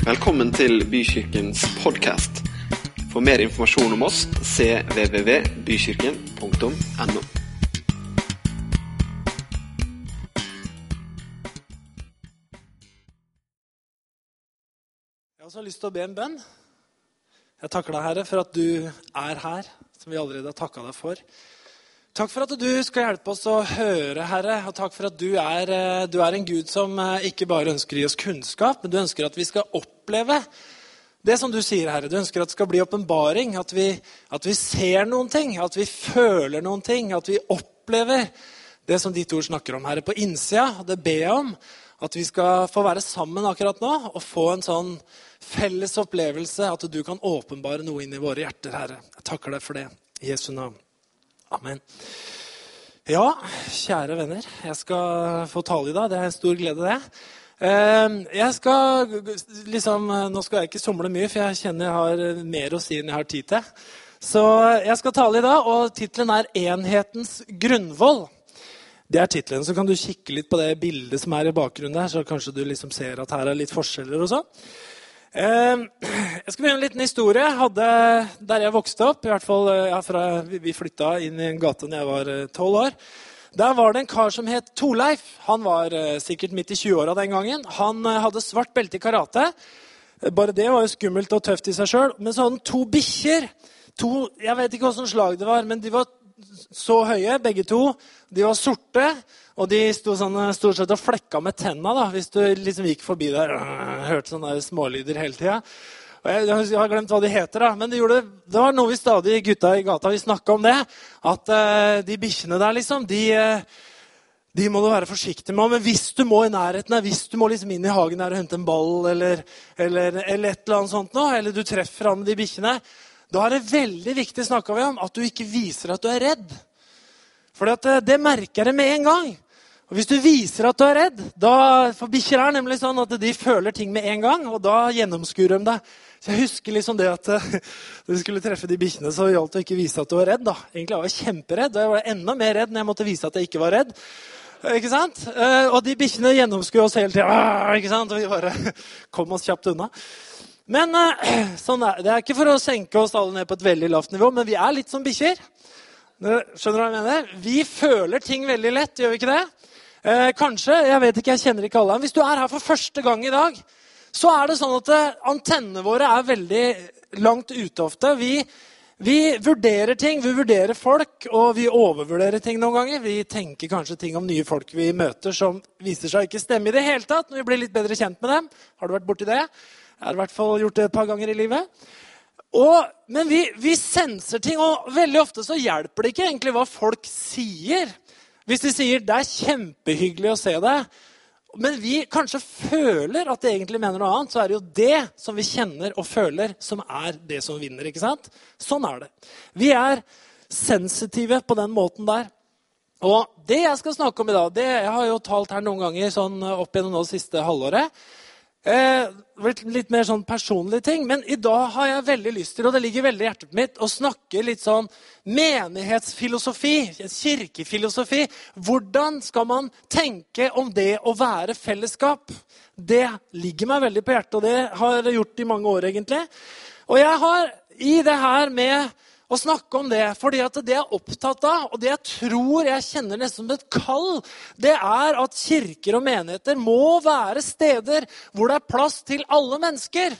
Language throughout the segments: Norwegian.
Velkommen til Bykirkens podkast. For mer informasjon om oss cvvvbykirken.no. Jeg har lyst til å be en bønn. Jeg takker deg, Herre, for at du er her, som vi allerede har takka deg for. Takk for at du skal hjelpe oss å høre, Herre, og takk for at du er, eh, du er en Gud som eh, ikke bare ønsker å gi oss kunnskap, men du ønsker at vi skal oppleve det som du sier, Herre. Du ønsker at det skal bli åpenbaring, at, at vi ser noen ting, at vi føler noen ting, at vi opplever det som ditt ord snakker om, Herre, på innsida. Det ber jeg om, at vi skal få være sammen akkurat nå og få en sånn felles opplevelse, at du kan åpenbare noe inn i våre hjerter, Herre. Jeg takker deg for det. I Jesu navn. Amen. Ja, kjære venner. Jeg skal få tale i dag. Det er en stor glede, det. Eh, Jeg skal liksom, Nå skal jeg ikke somle mye, for jeg kjenner jeg har eh, mer å si enn jeg har tid til. Så jeg skal tale i dag, og tittelen er 'Enhetens grunnvoll'. Det er tittelen. Så kan du kikke litt på det bildet som er i bakgrunnen der, så kanskje du liksom ser at her er litt forskjeller og sånn. Eh, Jeg skal begynne en liten historie. Hadde, der jeg vokste opp, i hvert fall eh, ja, fra vi flytta inn i en gate da jeg var eh, tolv år. Der var det en kar som het Torleif. Han var eh, sikkert midt i 20-åra den gangen. Han hadde svart belte i karate. Bare det var jo skummelt og tøft i seg sjøl. Men så hadde han to bikkjer. Jeg vet ikke hvilket slag det var, men de var så høye, begge to. De var sorte, og de sto sånn, stort sett og flekka med tenna da, hvis du liksom gikk forbi der. og Hørte sånne der smålyder hele tida. Jeg, jeg har glemt hva de heter, da, men det, gjorde, det var noe vi stadig gutta i gata vi snakka om det. At uh, de bikkjene der, liksom, de, uh, de må du være forsiktig med. Men hvis du må i nærheten, hvis du må liksom inn i hagen der og hente en ball, eller, eller, eller et eller annet sånt nå, eller du treffer han med de bikkjene, da er det veldig viktig snakket vi om, at du ikke viser at du er redd. For det, det merker jeg med en gang. Og Hvis du viser at du er redd da, For bikkjer er nemlig sånn at de føler ting med en gang, og da gjennomskuer de deg. Så Jeg husker liksom det at Da når du skulle treffe de bikkjene, så gjaldt det å ikke vise at du var redd. da. Egentlig var jeg kjemperedd, og jeg var enda mer redd når jeg måtte vise at jeg ikke var redd. Eh, Ikke sant? Eh, Og de bikkjene gjennomskuer oss hele tida. Ikke sant? Og vi bare kom oss kjapt unna. Men eh, sånn er, Det er ikke for å senke oss alle ned på et veldig lavt nivå, men vi er litt som bikkjer. Skjønner du hva jeg mener? Vi føler ting veldig lett, gjør vi ikke det? Eh, kanskje, jeg vet ikke, jeg kjenner ikke alle. Men hvis du er her for første gang i dag, så er det sånn at eh, antennene våre er veldig langt ute ofte. Vi, vi vurderer ting, vi vurderer folk, og vi overvurderer ting noen ganger. Vi tenker kanskje ting om nye folk vi møter som viser seg ikke stemme i det hele tatt når vi blir litt bedre kjent med dem. Har du vært borti det? Jeg har i hvert fall gjort det et par ganger i livet. Og, men vi, vi senser ting, og veldig ofte så hjelper det ikke egentlig hva folk sier. Hvis de sier 'det er kjempehyggelig å se deg', men vi kanskje føler at de egentlig mener noe annet, så er det jo det som vi kjenner og føler, som er det som vinner. ikke sant? Sånn er det. Vi er sensitive på den måten der. Og det jeg skal snakke om i dag, det jeg har jo talt her noen ganger sånn opp gjennom det siste halvåret. Eh, litt, litt mer sånn personlige ting. Men i dag har jeg veldig lyst til, og det ligger veldig i hjertet mitt, å snakke litt sånn menighetsfilosofi, kirkefilosofi. Hvordan skal man tenke om det å være fellesskap? Det ligger meg veldig på hjertet, og det har jeg gjort i mange år, egentlig. Og jeg har i det her med å snakke om det. fordi at det jeg er opptatt av, og det jeg tror jeg kjenner nesten som et kall, det er at kirker og menigheter må være steder hvor det er plass til alle mennesker.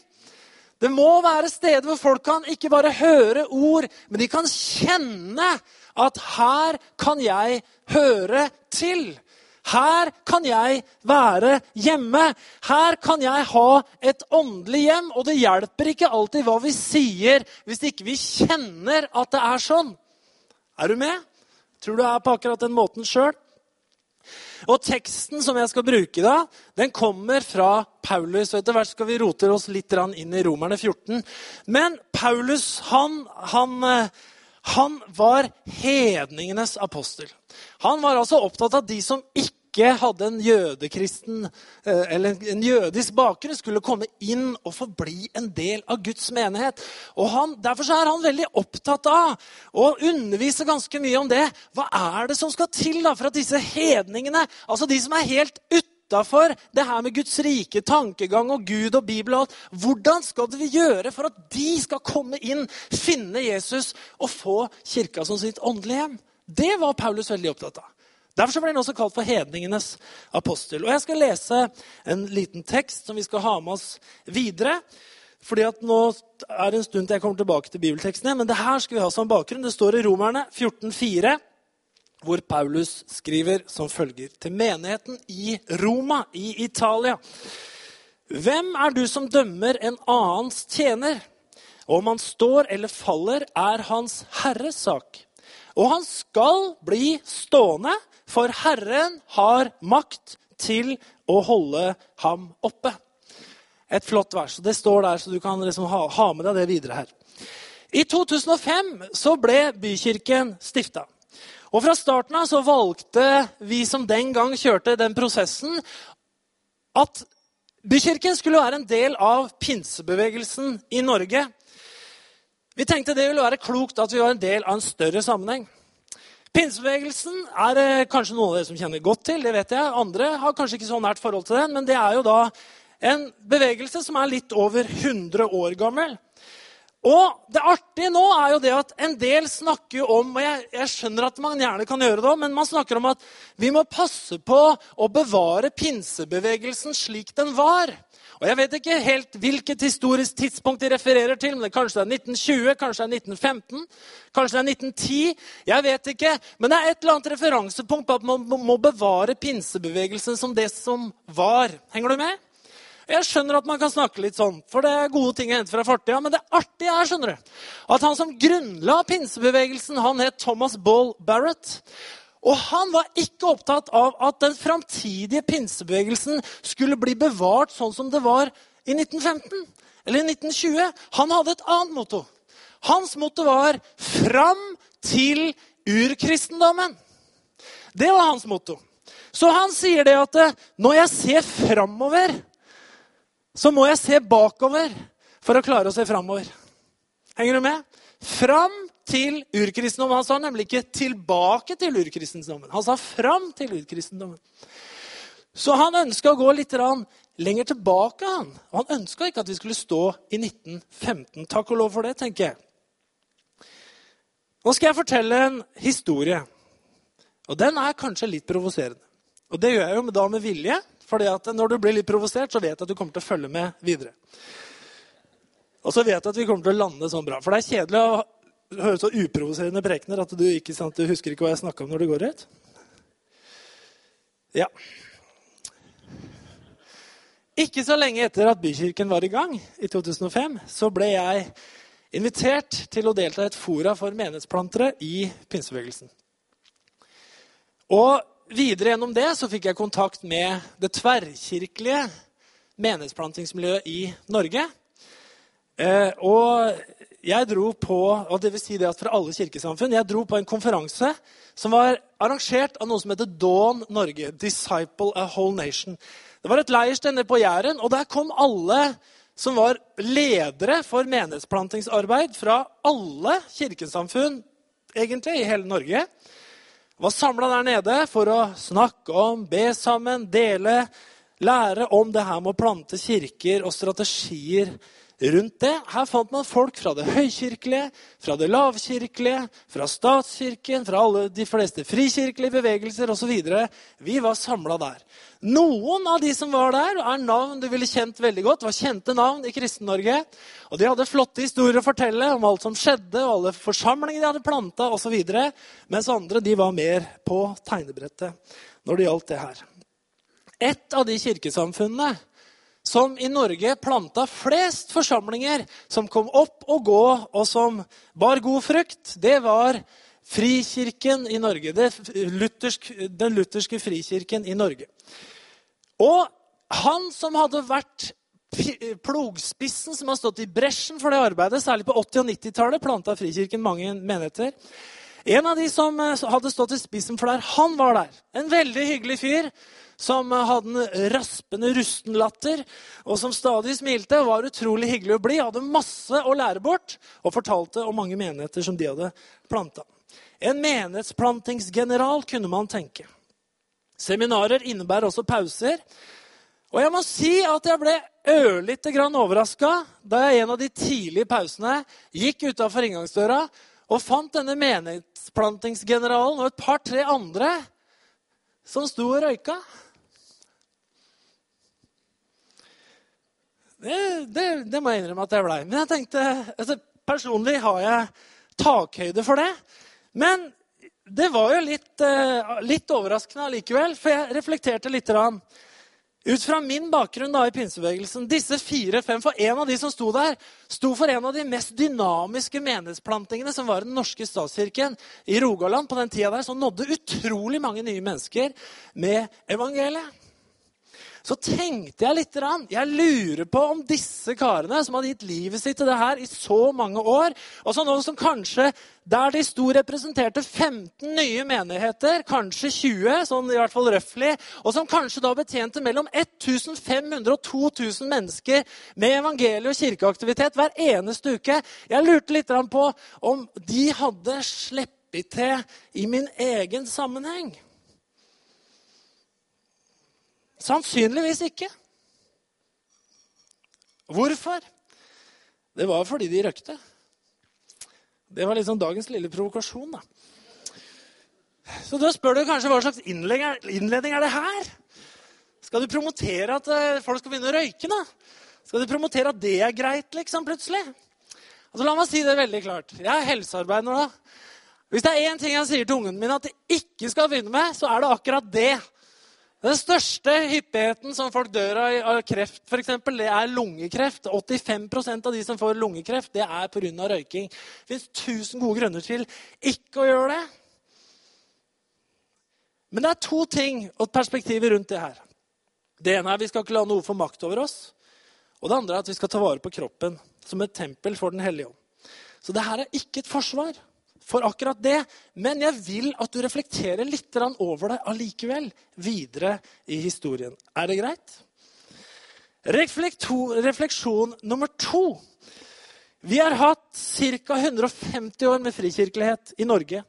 Det må være steder hvor folk kan ikke bare høre ord, men de kan kjenne at her kan jeg høre til. Her kan jeg være hjemme. Her kan jeg ha et åndelig hjem. Og det hjelper ikke alltid hva vi sier, hvis ikke vi kjenner at det er sånn. Er du med? Tror du er på akkurat den måten sjøl? Og teksten som jeg skal bruke da, den kommer fra Paulus. og Etter hvert skal vi rote oss litt inn i Romerne 14. Men Paulus, han, han, eh, han var hedningenes apostel. Han var altså opptatt av de som ikke ikke hadde en jødekristen eh, eller en jødisk bakgrunn, skulle komme inn og få bli en del av Guds menighet. Og han, Derfor er han veldig opptatt av å undervise ganske mye om det. Hva er det som skal til da for at disse hedningene, altså de som er helt utafor det her med Guds rike, tankegang og Gud og Bibel og alt. Hvordan skal vi gjøre for at de skal komme inn, finne Jesus og få kirka som sitt åndelige hjem? Det var Paulus veldig opptatt av. Derfor ble han også kalt for hedningenes apostel. Og Jeg skal lese en liten tekst som vi skal ha med oss videre. Fordi at Nå er det en stund til jeg kommer tilbake til bibeltekstene. Men det her skal vi ha som bakgrunn. Det står i Romerne 14,4 hvor Paulus skriver som følger til menigheten i Roma i Italia. Hvem er du som dømmer en annens tjener? Om han står eller faller, er hans herres sak. Og han skal bli stående, for Herren har makt til å holde ham oppe. Et flott vers. og Det står der, så du kan liksom ha, ha med deg det videre her. I 2005 så ble Bykirken stifta. Og Fra starten av så valgte vi som den gang kjørte den prosessen, at Bykirken skulle være en del av pinsebevegelsen i Norge. Vi tenkte det ville være klokt at vi var en del av en større sammenheng. Pinsebevegelsen er eh, kanskje noen av dere som kjenner godt til. det vet jeg. Andre har kanskje ikke så nært forhold til den, men det er jo da en bevegelse som er litt over 100 år gammel. Og det artige nå er jo det at en del snakker om og jeg, jeg skjønner at man gjerne kan gjøre det, men man snakker om at vi må passe på å bevare pinsebevegelsen slik den var. Og Jeg vet ikke helt hvilket historisk tidspunkt de refererer til. men Kanskje det er 1920, kanskje det er 1915, kanskje det er 1910. Jeg vet ikke. Men det er et eller annet referansepunkt på at man må bevare pinsebevegelsen som det som var. Henger du med? Jeg skjønner at man kan snakke litt sånn, for det er gode ting å hente fra fortida. Men det artige er skjønner du, at han som grunnla pinsebevegelsen, han het Thomas Ball Barrett. Og han var ikke opptatt av at den framtidige pinsebevegelsen skulle bli bevart sånn som det var i 1915 eller i 1920. Han hadde et annet motto. Hans motto var 'fram til urkristendommen'. Det var hans motto. Så han sier det at når jeg ser framover så må jeg se bakover for å klare å se framover. Henger du med? Fram til urkristendommen. Han sa nemlig ikke 'tilbake til urkristendommen'. Han sa 'fram til urkristendommen'. Så han ønska å gå litt lenger tilbake. Han han ønska ikke at vi skulle stå i 1915. Takk og lov for det, tenker jeg. Nå skal jeg fortelle en historie. Og den er kanskje litt provoserende. Og det gjør jeg jo da med vilje, at når du blir litt provosert, så vet jeg at du kommer til å følge med videre. Og så vet jeg at vi kommer til å lande sånn bra. For det er kjedelig å høre så uprovoserende prekener at du ikke sant, du husker ikke hva jeg snakka om når du går ut. Ja. Ikke så lenge etter at Bykirken var i gang, i 2005, så ble jeg invitert til å delta i et fora for menighetsplantere i pinsebevegelsen. Og Videre gjennom det så fikk jeg kontakt med det tverrkirkelige menighetsplantingsmiljøet i Norge. Eh, og jeg dro på og det vil si det at fra alle kirkesamfunn, jeg dro på en konferanse som var arrangert av noe som heter Dawn Norge. Disciple a Whole Nation. Det var et leirsted nede på Jæren, og der kom alle som var ledere for menighetsplantingsarbeid fra alle kirkesamfunn egentlig i hele Norge var samla der nede for å snakke om, be sammen, dele, lære om det her med å plante kirker og strategier rundt det. Her fant man folk fra det høykirkelige, fra det lavkirkelige, fra statskirken, fra alle de fleste frikirkelige bevegelser osv. Vi var samla der. Noen av de som var der, er navn du ville kjent veldig godt. var kjente navn i Kristen-Norge. Og De hadde flotte historier å fortelle om alt som skjedde, og alle forsamlinger de hadde planta osv. Mens andre de var mer på tegnebrettet når det gjaldt det her. Et av de kirkesamfunnene som i Norge planta flest forsamlinger som kom opp og gå, og som bar god frukt, det var Frikirken i Norge. Luthersk, den lutherske frikirken i Norge. Og han som hadde vært plogspissen, som har stått i bresjen for det arbeidet, særlig på 80- og 90-tallet, planta Frikirken mange menigheter. En av de som eh, hadde stått i spissen for det, han var der. En veldig hyggelig fyr som hadde en raspende, rusten latter, og som stadig smilte og var utrolig hyggelig å bli. Hadde masse å lære bort og fortalte om mange menigheter som de hadde planta. En menighetsplantingsgeneral, kunne man tenke. Seminarer innebærer også pauser. Og jeg må si at jeg ble ørlite grann overraska da jeg en av de tidlige pausene gikk utafor inngangsdøra og fant denne menighetsplantingsgeneralen og et par-tre andre som sto og røyka. Det, det, det, må jeg innrømme at jeg blei. Men jeg tenkte, altså, personlig har jeg takhøyde for det. Men det var jo litt, uh, litt overraskende allikevel, for jeg reflekterte litt. Ut fra min bakgrunn da i pinsebevegelsen Disse fire-fem For en av de som sto der, sto for en av de mest dynamiske menighetsplantingene som var den norske statskirken i Rogaland på den tida der, som nådde utrolig mange nye mennesker med evangeliet så tenkte jeg litt Jeg lurer på om disse karene som hadde gitt livet sitt til det her i så mange år, og så noen som kanskje der de sto, representerte 15 nye menigheter, kanskje 20, sånn i hvert fall røftlig, og som kanskje da betjente mellom 1500 og 2000 mennesker med evangelie og kirkeaktivitet hver eneste uke. Jeg lurte litt på om de hadde sluppet til i min egen sammenheng. Sannsynligvis ikke. Hvorfor? Det var fordi de røkte. Det var liksom dagens lille provokasjon. da. Så da spør du kanskje hva slags innledning er det her? Skal du promotere at eh, folk skal begynne å røyke? da? Skal du promotere at det er greit, liksom, plutselig? Altså, la meg si det veldig klart. Jeg er helsearbeider nå. Hvis det er én ting jeg sier til ungene mine at de ikke skal begynne med, så er det akkurat det. Den største hyppigheten som folk dør av, av kreft, for eksempel, det er lungekreft. 85% av de som får lungekreft, det er pga. røyking. Det fins tusen gode grunner til ikke å gjøre det. Men det er to ting og perspektiver rundt det her. Det ene er at vi skal ikke la noe få makt over oss. Og det andre er at vi skal ta vare på kroppen som et tempel for Den hellige ånd. Så det her er ikke et forsvar for akkurat det. Men jeg vil at du reflekterer litt over det allikevel videre i historien. Er det greit? Refleksjon nummer to. Vi har hatt ca. 150 år med frikirkelighet i Norge.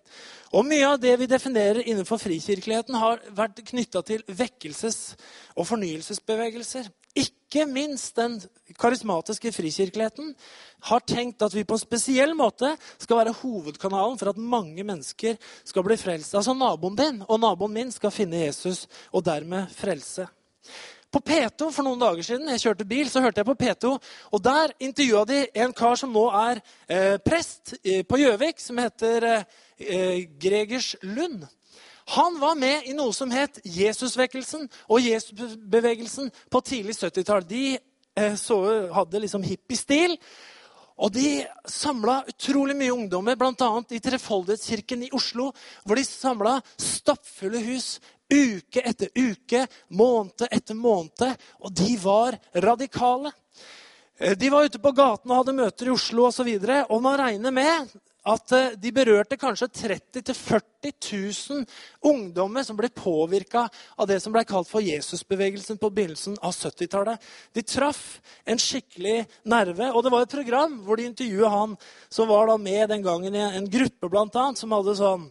Og mye av det vi definerer innenfor frikirkeligheten, har vært knytta til vekkelses- og fornyelsesbevegelser. Ikke minst den karismatiske frikirkeligheten har tenkt at vi på en spesiell måte skal være hovedkanalen for at mange mennesker skal bli frelst. Altså naboen din og naboen min skal finne Jesus og dermed frelse. På P2 for noen dager siden jeg kjørte bil, så hørte jeg på P2, og der intervjua de en kar som nå er eh, prest eh, på Gjøvik, som heter eh, Gregers Lund. Han var med i noe som het Jesusvekkelsen og Jesusbevegelsen på tidlig 70-tall. De eh, så, hadde liksom hippiestil. Og de samla utrolig mye ungdommer, bl.a. i Trefoldighetskirken i Oslo, hvor de samla stappfulle hus uke etter uke, måned etter måned. Og de var radikale. Eh, de var ute på gaten og hadde møter i Oslo osv. Og, og man regner med at eh, de berørte kanskje 30 000-40 000 ungdommer som ble påvirka av det som ble kalt for Jesusbevegelsen på begynnelsen av 70-tallet. De traff en skikkelig nerve. Og det var et program hvor de intervjua han som var med den gangen i en gruppe blant annet, som hadde sånn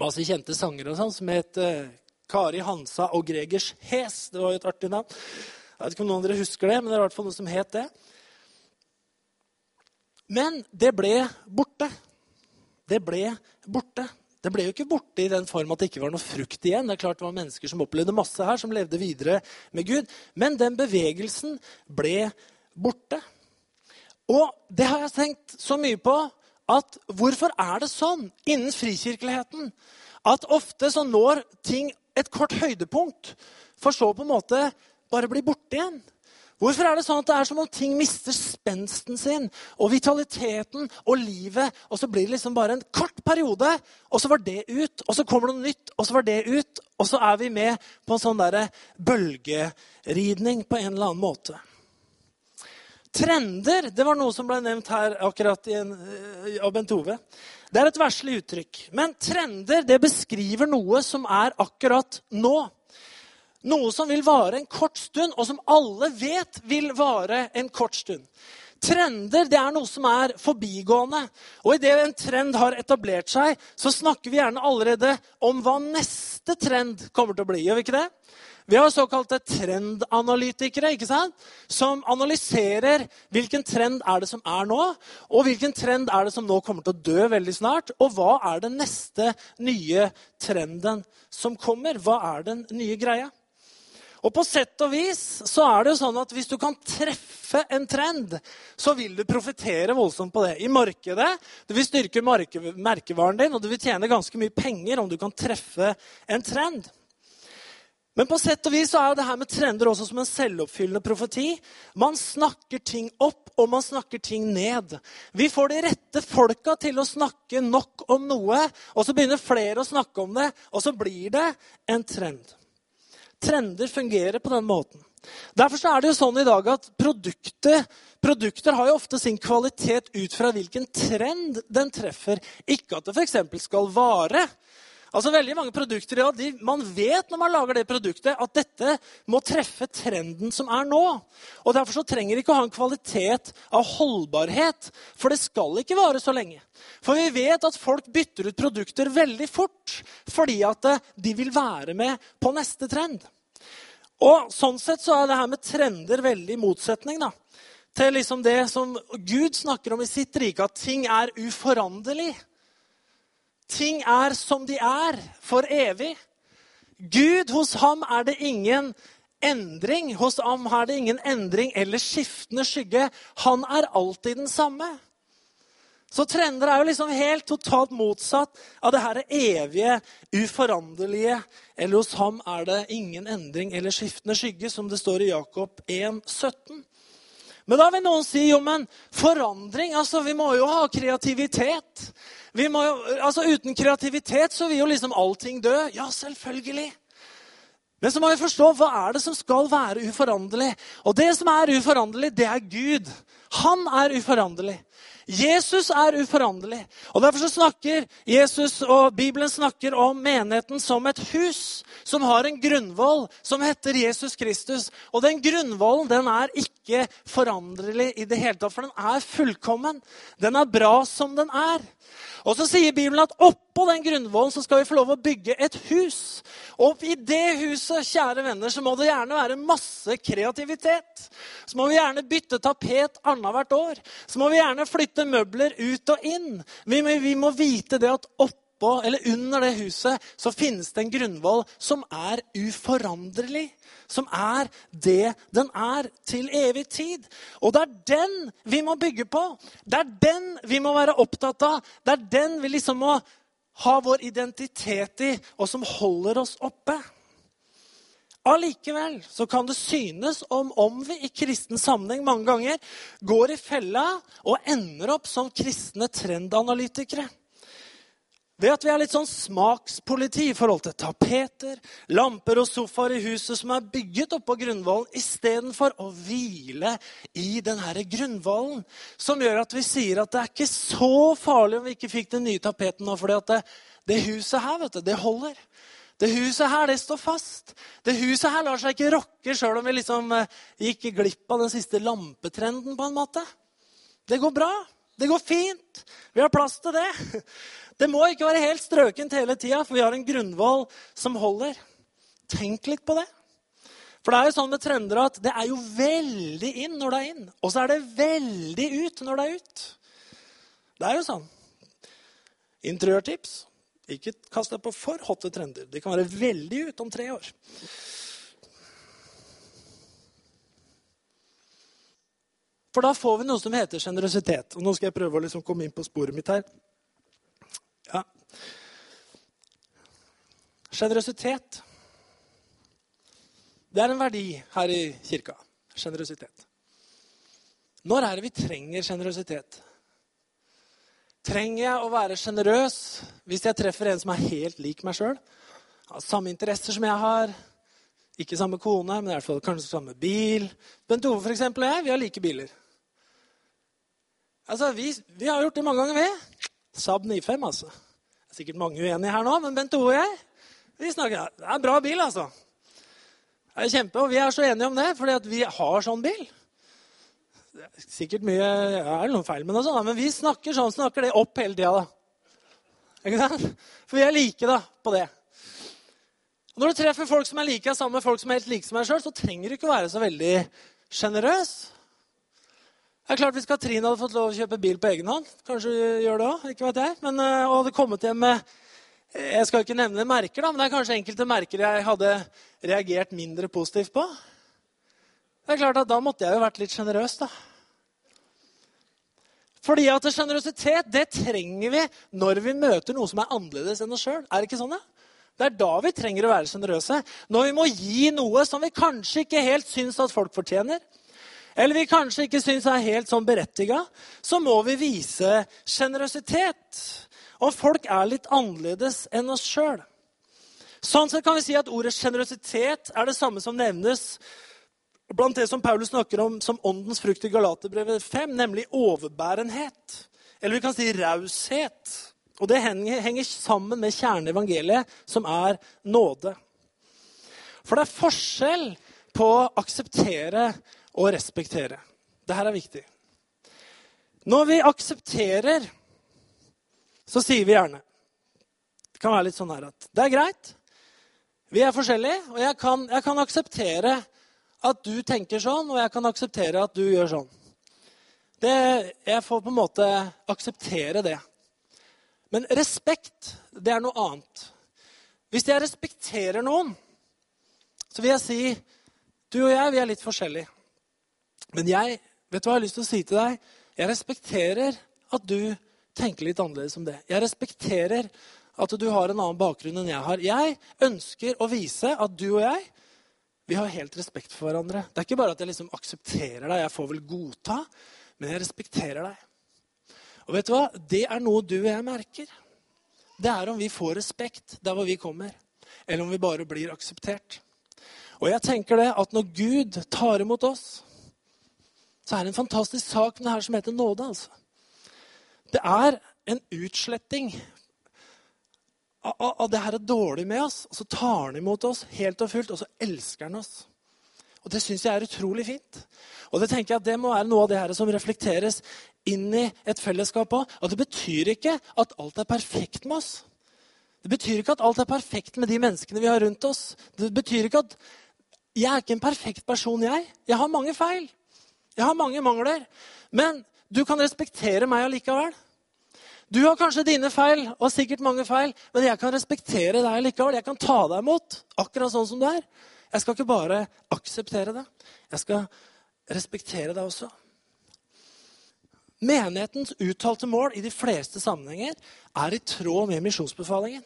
masse kjente sangere og sånn, som het uh, Kari Hansa og Gregers Hes. Det var jo et artig navn. Jeg vet ikke om noen av dere husker det, men det er i hvert fall noe som het det. Men det ble borte. Det ble borte. Det ble jo ikke borte i den form at det ikke var noe frukt igjen. Det er klart det var mennesker som opplevde masse her, som levde videre med Gud. Men den bevegelsen ble borte. Og det har jeg tenkt så mye på at hvorfor er det sånn innen frikirkeligheten at ofte så når ting et kort høydepunkt, for så på en måte bare bli borte igjen? Hvorfor er det sånn at det er som om ting mister spensten sin og vitaliteten og livet, og så blir det liksom bare en kort periode, og så var det ut, og så kommer det noe nytt, og så var det ut, og så er vi med på en sånn derre bølgeridning på en eller annen måte. Trender det var noe som ble nevnt her akkurat eh, av Bent Ove. Det er et verslig uttrykk. Men trender det beskriver noe som er akkurat nå. Noe som vil vare en kort stund, og som alle vet vil vare en kort stund. Trender det er noe som er forbigående. Og idet en trend har etablert seg, så snakker vi gjerne allerede om hva neste trend kommer til å bli. Gjør vi ikke det? Vi har såkalte trendanalytikere ikke sant? som analyserer hvilken trend er det som er nå, og hvilken trend er det som nå kommer til å dø veldig snart, og hva er den neste nye trenden som kommer? Hva er den nye greia? Og på sett og vis så er det jo sånn at hvis du kan treffe en trend, så vil du profitere voldsomt på det. I markedet, Du vil styrke merkevaren din, og du vil tjene ganske mye penger om du kan treffe en trend. Men på sett og vis så er jo det her med trender også som en selvoppfyllende profeti. Man snakker ting opp, og man snakker ting ned. Vi får de rette folka til å snakke nok om noe, og så begynner flere å snakke om det, og så blir det en trend. Trender fungerer på den måten. Derfor er det jo sånn i dag at produkter, produkter har jo ofte sin kvalitet ut fra hvilken trend den treffer. Ikke at det f.eks. skal vare. Altså veldig mange produkter ja, de, Man vet når man lager det produktet, at dette må treffe trenden som er nå. Og Derfor så trenger det ikke å ha en kvalitet av holdbarhet. For det skal ikke vare så lenge. For vi vet at folk bytter ut produkter veldig fort fordi at eh, de vil være med på neste trend. Og Sånn sett så er det her med trender veldig motsetning da, til liksom det som Gud snakker om i sitt rike, at ting er uforanderlig. Ting er som de er, for evig. Gud, hos ham er det ingen endring. Hos ham er det ingen endring eller skiftende skygge. Han er alltid den samme. Så trender er jo liksom helt totalt motsatt av det her evige, uforanderlige. Eller hos ham er det ingen endring eller skiftende skygge, som det står i Jakob 1, 17. Men da vil noen si jo, men forandring altså Vi må jo ha kreativitet. Må, altså Uten kreativitet så vil jo liksom allting dø. Ja, selvfølgelig. Men så må vi forstå hva er det som skal være uforanderlig. Og det som er uforanderlig, det er Gud. Han er uforanderlig. Jesus er uforanderlig. Og Derfor så snakker Jesus og Bibelen snakker om menigheten som et hus som har en grunnvoll som heter Jesus Kristus. Og den grunnvollen den er ikke foranderlig i det hele tatt, for den er fullkommen. Den er bra som den er. Og så sier Bibelen at oppå den grunnvollen så skal vi få lov å bygge et hus. Og i det huset kjære venner, så må det gjerne være masse kreativitet. Så må vi gjerne bytte tapet annethvert år. Så må vi gjerne flytte møbler ut og inn. Vi vi må vite det at oppå eller under det huset så finnes det en grunnvoll som er uforanderlig som er det den er til evig tid. Og det er den vi må bygge på. Det er den vi må være opptatt av. Det er den vi liksom må ha vår identitet i, og som holder oss oppe. Allikevel så kan det synes om om vi i kristen sammenheng mange ganger går i fella og ender opp som kristne trendanalytikere. Ved at vi er litt sånn smakspoliti i forhold til tapeter, lamper og sofaer i huset som er bygget oppå grunnvollen, istedenfor å hvile i denne grunnvollen. Som gjør at vi sier at det er ikke så farlig om vi ikke fikk den nye tapeten nå. fordi at det, det huset her, vet du, det holder. Det huset her, det står fast. Det huset her lar seg ikke rokke sjøl om vi liksom eh, gikk glipp av den siste lampetrenden. på en måte. Det går bra. Det går fint. Vi har plass til det. Det må ikke være helt strøkent hele tida, for vi har en grunnvoll som holder. Tenk litt på det. For det er jo sånn med trender at det er jo veldig inn når det er inn. Og så er det veldig ut når det er ut. Det er jo sånn. Interiørtips. Ikke kast deg på for hotte trender. De kan være veldig ut om tre år. For da får vi noe som heter sjenerøsitet. Og nå skal jeg prøve å liksom komme inn på sporet mitt her. Sjenerøsitet. Det er en verdi her i kirka. Sjenerøsitet. Når er det vi trenger sjenerøsitet? Trenger jeg å være sjenerøs hvis jeg treffer en som er helt lik meg sjøl? Har samme interesser som jeg har. Ikke samme kone, men i hvert fall kanskje samme bil. Bent Ove for eksempel, og jeg vi har like biler. Altså, vi, vi har gjort det mange ganger, vi. Saab 95, altså. Det er sikkert mange uenige her nå, men Bent Ove og jeg vi snakker, Det er en bra bil, altså. Det er kjempe, og Vi er så enige om det, fordi vi har sånn bil. Sikkert mye ja, er det noen feil med det, sånn, men vi snakker sånn, snakker det opp hele tida. For vi er like da, på det. Og når du treffer folk som er like sammen med folk som er helt like som deg sjøl, så trenger du ikke være så veldig sjenerøs. Det er klart Hvis Katrine hadde fått lov å kjøpe bil på egen hånd, kanskje hun gjør det også, ikke vet jeg, men, eh, og hadde kommet hjem med Jeg skal ikke nevne merker, da, men det er kanskje enkelte merker jeg hadde reagert mindre positivt på. Det er klart at Da måtte jeg jo vært litt sjenerøs, da. Fordi at sjenerøsitet det trenger vi når vi møter noe som er annerledes enn oss sjøl. Er det ikke sånn? Det? Det er da vi trenger å være sjenerøse. Når vi må gi noe som vi kanskje ikke helt syns at folk fortjener, eller vi kanskje ikke syns er helt sånn berettiga, så må vi vise sjenerøsitet. Om folk er litt annerledes enn oss sjøl. Sånn sett kan vi si at ordet sjenerøsitet er det samme som nevnes blant det som Paulus snakker om som åndens frukt i Galaterbrevet 5, nemlig overbærenhet. Eller vi kan si raushet. Og det henger sammen med kjernen i evangeliet, som er nåde. For det er forskjell på å akseptere og respektere. Dette er viktig. Når vi aksepterer, så sier vi gjerne Det kan være litt sånn her at det er greit. Vi er forskjellige, og jeg kan, jeg kan akseptere at du tenker sånn, og jeg kan akseptere at du gjør sånn. Det, jeg får på en måte akseptere det. Men respekt, det er noe annet. Hvis jeg respekterer noen, så vil jeg si du og jeg vi er litt forskjellige. Men jeg vet du hva jeg har lyst til å si til deg? Jeg respekterer at du tenker litt annerledes om det. Jeg respekterer at du har en annen bakgrunn enn jeg har. Jeg ønsker å vise at du og jeg vi har helt respekt for hverandre. Det er ikke bare at jeg liksom aksepterer deg, jeg får vel godta, men jeg respekterer deg. Og vet du hva? Det er noe du og jeg merker. Det er om vi får respekt der hvor vi kommer, eller om vi bare blir akseptert. Og jeg tenker det at når Gud tar imot oss, så er det en fantastisk sak med det her som heter nåde. altså. Det er en utsletting av det her er dårlig med oss. Og så tar han imot oss helt og fullt, og så elsker han oss. Og Det syns jeg er utrolig fint. Og det tenker jeg at det må være noe av det her som reflekteres inn i et fellesskap òg. At det betyr ikke at alt er perfekt med oss. Det betyr ikke at alt er perfekt med de menneskene vi har rundt oss. Det betyr ikke at jeg er ikke en perfekt person, jeg. Jeg har mange feil. Jeg har mange mangler. Men du kan respektere meg allikevel. Du har kanskje dine feil, og sikkert mange feil, men jeg kan respektere deg likevel. Jeg kan ta deg imot akkurat sånn som du er. Jeg skal ikke bare akseptere det. Jeg skal respektere deg også. Menighetens uttalte mål i de fleste sammenhenger er i tråd med misjonsbefalingen.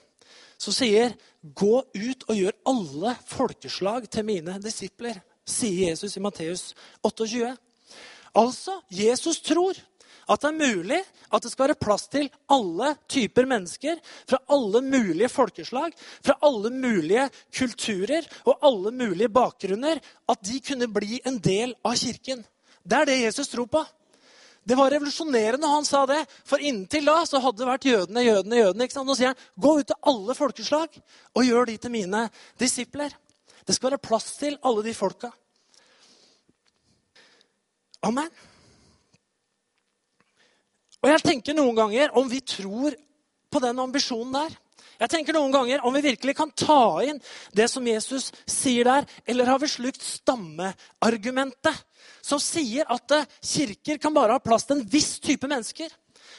Så sier 'gå ut og gjør alle folkeslag til mine disipler', sier Jesus i Matteus 28. Altså, Jesus tror at det er mulig at det skal være plass til alle typer mennesker fra alle mulige folkeslag, fra alle mulige kulturer og alle mulige bakgrunner. At de kunne bli en del av kirken. Det er det Jesus tror på. Det var revolusjonerende han sa det. For inntil da så hadde det vært jødene, jødene, jødene. Ikke sant? Nå sier han gå ut til alle folkeslag og gjør de til mine disipler. Det skal være plass til alle de folka. Amen. Og jeg tenker noen ganger om vi tror på den ambisjonen der. Jeg tenker noen ganger om vi virkelig kan ta inn det som Jesus sier der, eller har vi slukt stammeargumentet, som sier at eh, kirker kan bare ha plass til en viss type mennesker.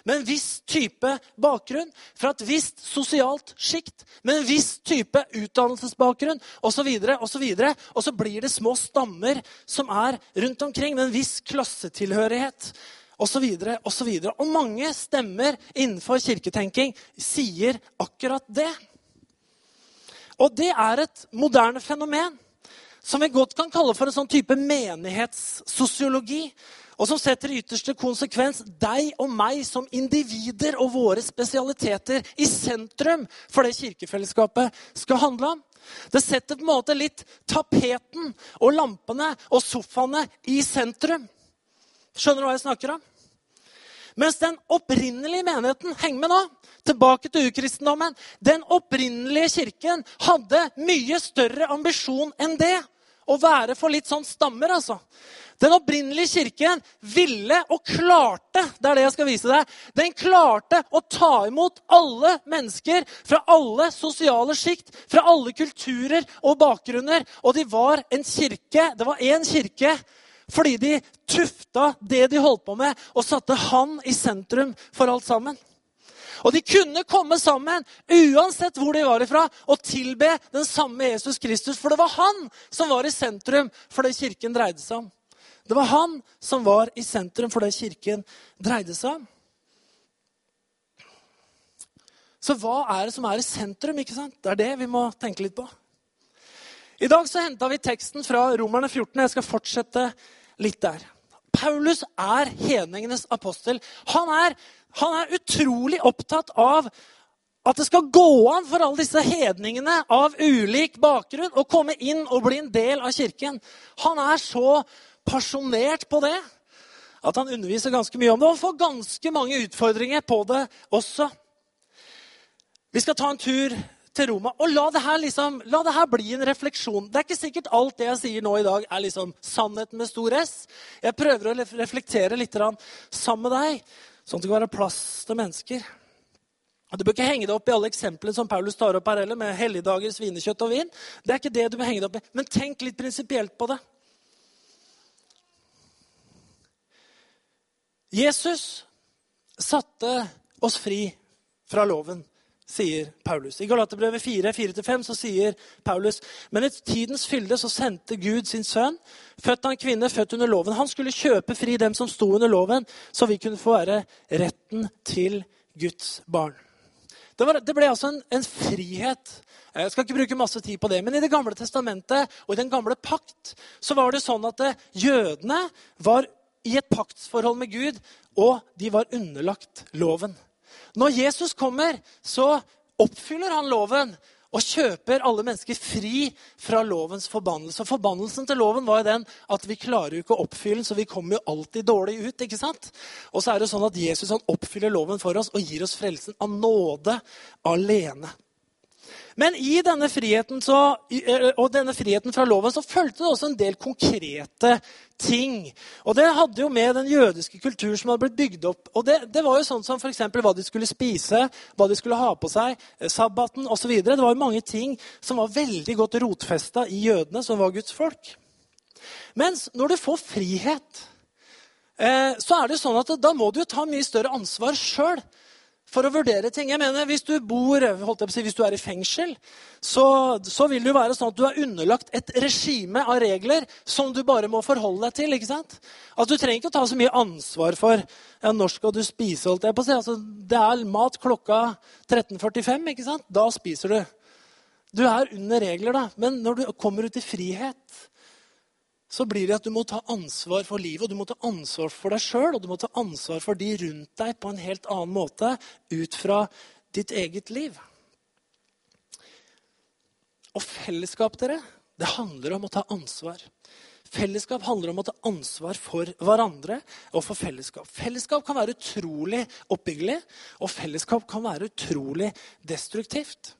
Med en viss type bakgrunn, fra et visst sosialt sjikt, med en viss type utdannelsesbakgrunn osv. osv. Og så blir det små stammer som er rundt omkring, med en viss klassetilhørighet osv. osv. Og, og mange stemmer innenfor kirketenking sier akkurat det. Og det er et moderne fenomen som vi godt kan kalle for en sånn type menighetssosiologi. Og som setter i ytterste konsekvens deg og meg som individer og våre spesialiteter i sentrum for det kirkefellesskapet skal handle om. Det setter på en måte litt tapeten og lampene og sofaene i sentrum. Skjønner du hva jeg snakker om? Mens den opprinnelige menigheten Heng med nå! Tilbake til ukristendommen. Den opprinnelige kirken hadde mye større ambisjon enn det. Å være for litt sånn stammer, altså. Den opprinnelige kirken ville og klarte det er det jeg skal vise deg, den klarte å ta imot alle mennesker fra alle sosiale sjikt, fra alle kulturer og bakgrunner. Og de var en kirke, det var én kirke fordi de tufta det de holdt på med, og satte han i sentrum for alt sammen. Og de kunne komme sammen uansett hvor de var ifra, og tilbe den samme Jesus Kristus. For det var han som var i sentrum for det kirken dreide seg om. Det var han som var i sentrum for det kirken dreide seg om. Så hva er det som er i sentrum? ikke sant? Det er det vi må tenke litt på. I dag så henta vi teksten fra Romerne 14. Jeg skal fortsette litt der. Paulus er hedningenes apostel. Han er han er utrolig opptatt av at det skal gå an for alle disse hedningene av ulik bakgrunn å komme inn og bli en del av kirken. Han er så pasjonert på det at han underviser ganske mye om det og får ganske mange utfordringer på det også. Vi skal ta en tur til Roma. Og la det, her liksom, la det her bli en refleksjon. Det er ikke sikkert alt det jeg sier nå i dag, er liksom sannheten med stor S. Jeg prøver å reflektere litt sammen med deg. Sånn at det kan være plass til mennesker. Du bør ikke henge deg opp i alle eksemplene som Paulus tar opp her, eller med helligdager, svinekjøtt og vin. Det er ikke det du bør henge deg opp i. Men tenk litt prinsipielt på det. Jesus satte oss fri fra loven sier Paulus. I Galaterbrevet 4, 4-5 så sier Paulus men i tidens fylde så sendte Gud sin sønn, født av en kvinne, født under loven. Han skulle kjøpe fri dem som sto under loven, så vi kunne få være retten til Guds barn. Det, var, det ble altså en, en, frihet. Jeg skal ikke bruke masse tid på det, men i Det gamle testamentet og i den gamle pakt så var det sånn at eh, jødene var i et paktsforhold med Gud, og de var underlagt loven. Når Jesus kommer, så oppfyller han loven og kjøper alle mennesker fri fra lovens forbannelse. Og Forbannelsen til loven var jo den at vi klarer jo ikke å oppfylle den, så vi kommer jo alltid dårlig ut. ikke sant? Og så er det sånn at Jesus han oppfyller loven for oss og gir oss frelsen av nåde alene. Men i denne friheten, så, og denne friheten fra loven så fulgte det også en del konkrete ting. Og Det hadde jo med den jødiske kultur som hadde blitt bygd opp. Og Det, det var jo sånn som f.eks. hva de skulle spise, hva de skulle ha på seg, eh, sabbaten osv. Det var jo mange ting som var veldig godt rotfesta i jødene, som var Guds folk. Mens når du får frihet, eh, så er det sånn at da må du jo ta mye større ansvar sjøl for å vurdere ting. Jeg mener, Hvis du bor, holdt jeg på å si, hvis du er i fengsel, så, så, vil det jo være sånn at du er underlagt et regime av regler som du bare må forholde deg til. ikke sant? Altså, Du trenger ikke å ta så mye ansvar for ja, når skal du spise. holdt jeg på å si. Altså, Det er mat klokka 13.45. ikke sant? Da spiser du. Du er under regler, da. Men når du kommer ut i frihet, så blir det at du må ta ansvar for livet, og du må ta ansvar for deg sjøl og du må ta ansvar for de rundt deg på en helt annen måte ut fra ditt eget liv. Og fellesskap, dere, det handler om å ta ansvar. Fellesskap handler om å ta ansvar for hverandre og for fellesskap. Fellesskap kan være utrolig oppbyggelig, og fellesskap kan være utrolig destruktivt.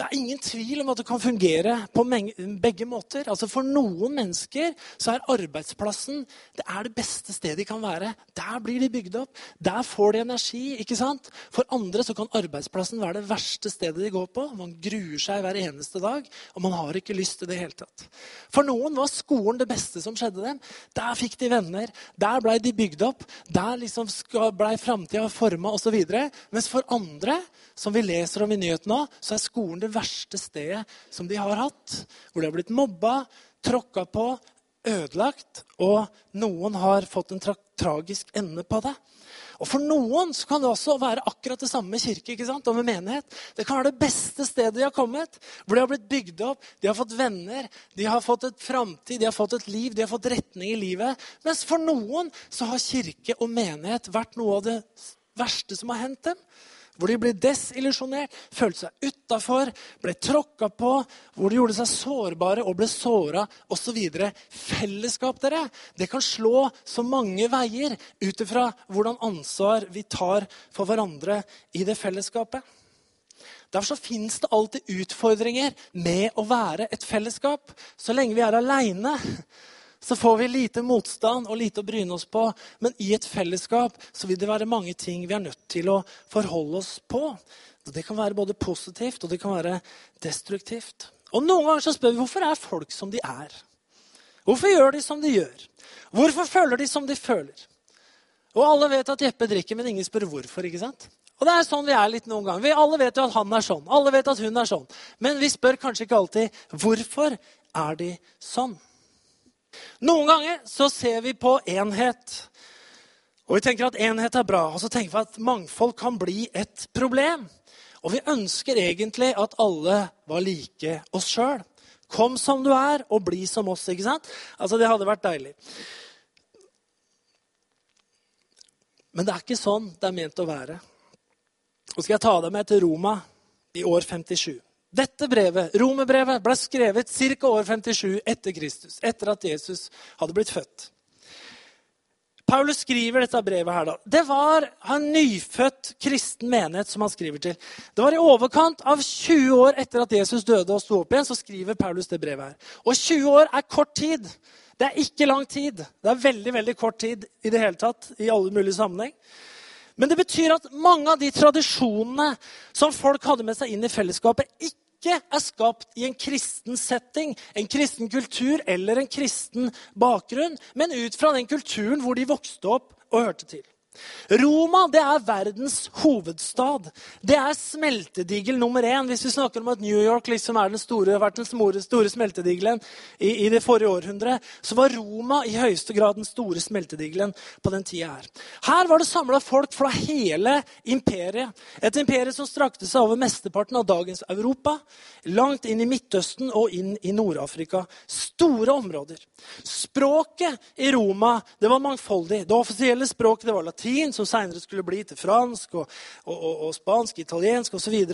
Det er ingen tvil om at det kan fungere på begge måter. Altså For noen mennesker så er arbeidsplassen det er det beste stedet de kan være. Der blir de bygd opp. Der får de energi. ikke sant? For andre så kan arbeidsplassen være det verste stedet de går på. Man gruer seg hver eneste dag, og man har ikke lyst til det hele tatt. For noen var skolen det beste som skjedde dem. Der fikk de venner. Der blei de bygd opp. Der liksom blei framtida forma osv. Mens for andre, som vi leser om i nyhetene, så er skolen det verste stedet som de har hatt. Hvor de har blitt mobba, tråkka på, ødelagt. Og noen har fått en tra tragisk ende på det. Og For noen så kan det også være akkurat det samme med kirke ikke sant? og med menighet. Det kan være det beste stedet de har kommet, hvor de har blitt bygd opp, de har fått venner, de har fått et framtid, de har fått et liv, de har fått retning i livet. Mens for noen så har kirke og menighet vært noe av det verste som har hendt dem hvor de ble desillusjonert, følte seg utafor, ble tråkka på, hvor de gjorde seg sårbare og ble såra osv. Fellesskap dere, det kan slå så mange veier ut ifra hvordan ansvar vi tar for hverandre i det fellesskapet. Derfor så fins det alltid utfordringer med å være et fellesskap. Så lenge vi er aleine, så får vi lite motstand og lite å bryne oss på. Men i et fellesskap så vil det være mange ting vi er nødt til å forholde oss på. Det kan være både positivt og det kan være destruktivt. Og Noen ganger så spør vi hvorfor er folk som de er. Hvorfor gjør de som de gjør? Hvorfor føler de som de føler? Og alle vet at Jeppe drikker, men ingen spør hvorfor. ikke sant? Og det er sånn vi er litt noen ganger. Vi alle vet jo at han er sånn. Alle vet at hun er sånn. Men vi spør kanskje ikke alltid hvorfor er de sånn. Noen ganger så ser vi på enhet. Og vi tenker at enhet er bra. Og så tenker vi at mangfold kan bli et problem. Og vi ønsker egentlig at alle var like oss sjøl. Kom som du er, og bli som oss. ikke sant? Altså, Det hadde vært deilig. Men det er ikke sånn det er ment å være. Og skal jeg ta deg med til Roma i år 57. Dette brevet, romerbrevet, ble skrevet ca. år 57 etter Kristus. Etter at Jesus hadde blitt født. Paulus skriver dette brevet her. da. Det var en nyfødt kristen menighet som han skriver til. Det var i overkant av 20 år etter at Jesus døde og sto opp igjen, så skriver Paulus det brevet her. Og 20 år er kort tid. Det er ikke lang tid. Det er veldig veldig kort tid i det hele tatt. i alle mulige sammenheng. Men det betyr at mange av de tradisjonene som folk hadde med seg inn i fellesskapet, ikke er skapt i en kristen setting, en kristen kultur eller en kristen bakgrunn, men ut fra den kulturen hvor de vokste opp og hørte til. Roma det er verdens hovedstad. Det er smeltedigel nummer én. Hvis vi snakker om at New York liksom er den store, vært den store, smeltedigelen i, i, det forrige århundret, så var Roma i høyeste grad den store smeltedigelen på den tida her. Her var det samla folk fra hele imperiet. Et imperium som strakte seg over mesteparten av dagens Europa, langt inn i Midtøsten og inn i Nord-Afrika. Store områder. Språket i Roma det var mangfoldig. Det offisielle språket det var latin latin, som seinere skulle bli til fransk og, og, og, og spansk, italiensk osv.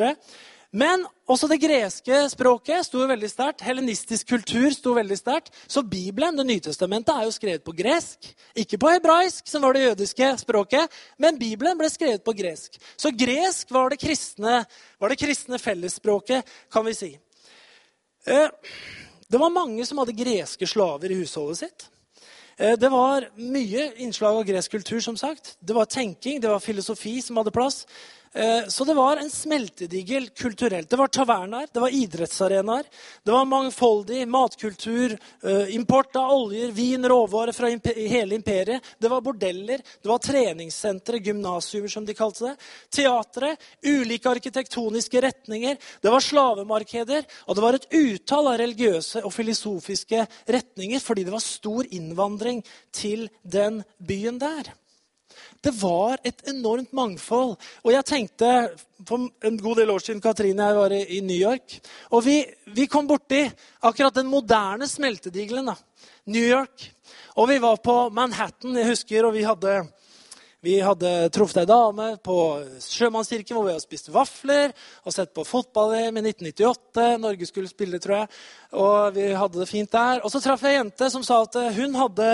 Men også det greske språket sto veldig sterkt. Helenistisk kultur sto veldig sterkt. Så Bibelen, Det nye testamentet, er jo skrevet på gresk. Ikke på hebraisk, som var det jødiske språket, men Bibelen ble skrevet på gresk. Så gresk var det kristne, var det kristne fellesspråket, kan vi si. Eh, det var mange som hadde greske slaver i husholdet sitt. Eh, det var mye innslag av gresk kultur. som sagt. Det var tenking, det var filosofi som hadde plass. Eh, så det var en smeltedigel kulturelt. Det var taverner, det var idrettsarenaer. Det var mangfoldig matkultur, eh, import av oljer, vin, råvarer fra hele imperiet. Det var bordeller, det var treningssentre, gymnasiumer som de kalte det. Teatre, ulike arkitektoniske retninger. Det var slavemarkeder. Og det var et utall av religiøse og filosofiske retninger fordi det var stor innvandring til den byen der. Det var et enormt mangfold. Og jeg tenkte for en god del år siden Katrine og jeg var i New York. Og vi, vi kom borti akkurat den moderne smeltedigelen. da. New York. Og vi var på Manhattan, jeg husker, og vi hadde, vi hadde truffet ei dame på Sjømannskirken hvor vi hadde spist vafler og sett på fotball-VM i 1998. Norge skulle spille, tror jeg. Og vi hadde det fint der. Og så traff jeg ei jente som sa at hun hadde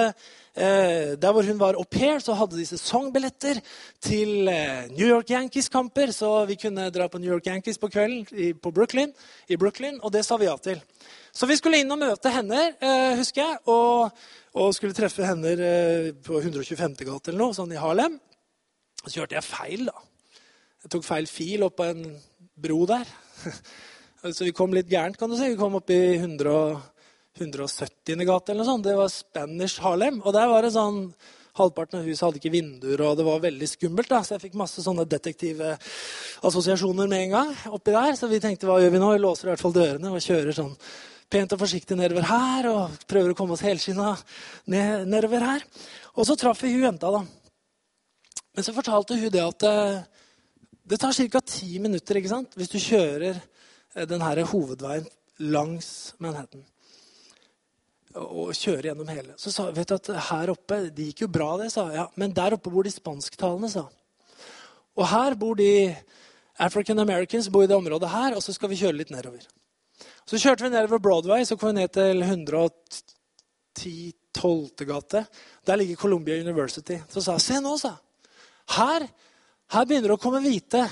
Eh, der hvor hun var au pair, så hadde de sesongbilletter til eh, New York Yankees-kamper. Så vi kunne dra på New York Yankees på kvelden i, på Brooklyn, i Brooklyn, og det sa vi ja til. Så vi skulle inn og møte henne, eh, husker jeg, og, og skulle treffe henne på 125. gate eller noe, sånn i Harlem. Så kjørte jeg feil, da. Jeg tok feil fil opp på en bro der. Så vi kom litt gærent, kan du si. Vi kom opp i 100 170. gate eller noe sånt. Det var Spanish Harlem. Og der var det sånn Halvparten av huset hadde ikke vinduer, og det var veldig skummelt. da, Så jeg fikk masse sånne detektive assosiasjoner med en gang. oppi der, Så vi tenkte hva gjør vi nå? Vi låser i hvert fall dørene og kjører sånn pent og forsiktig nedover her. Og prøver å komme oss helskinna ned, nedover her. Og så traff vi hun jenta, da. Men så fortalte hun det at eh, det tar ca. ti minutter ikke sant? hvis du kjører denne den hovedveien langs Manhattan og kjører gjennom hele. Så sa vet du at her oppe Det gikk jo bra, det, sa jeg. Ja, men der oppe bor de spansktalende, sa Og her bor de African Americans bor i det området her, og så skal vi kjøre litt nedover. Så kjørte vi nedover Broadway, så kom vi ned til 110 12. gate. Der ligger Columbia University. Så sa jeg se nå, sa her, her begynner det å komme hvite.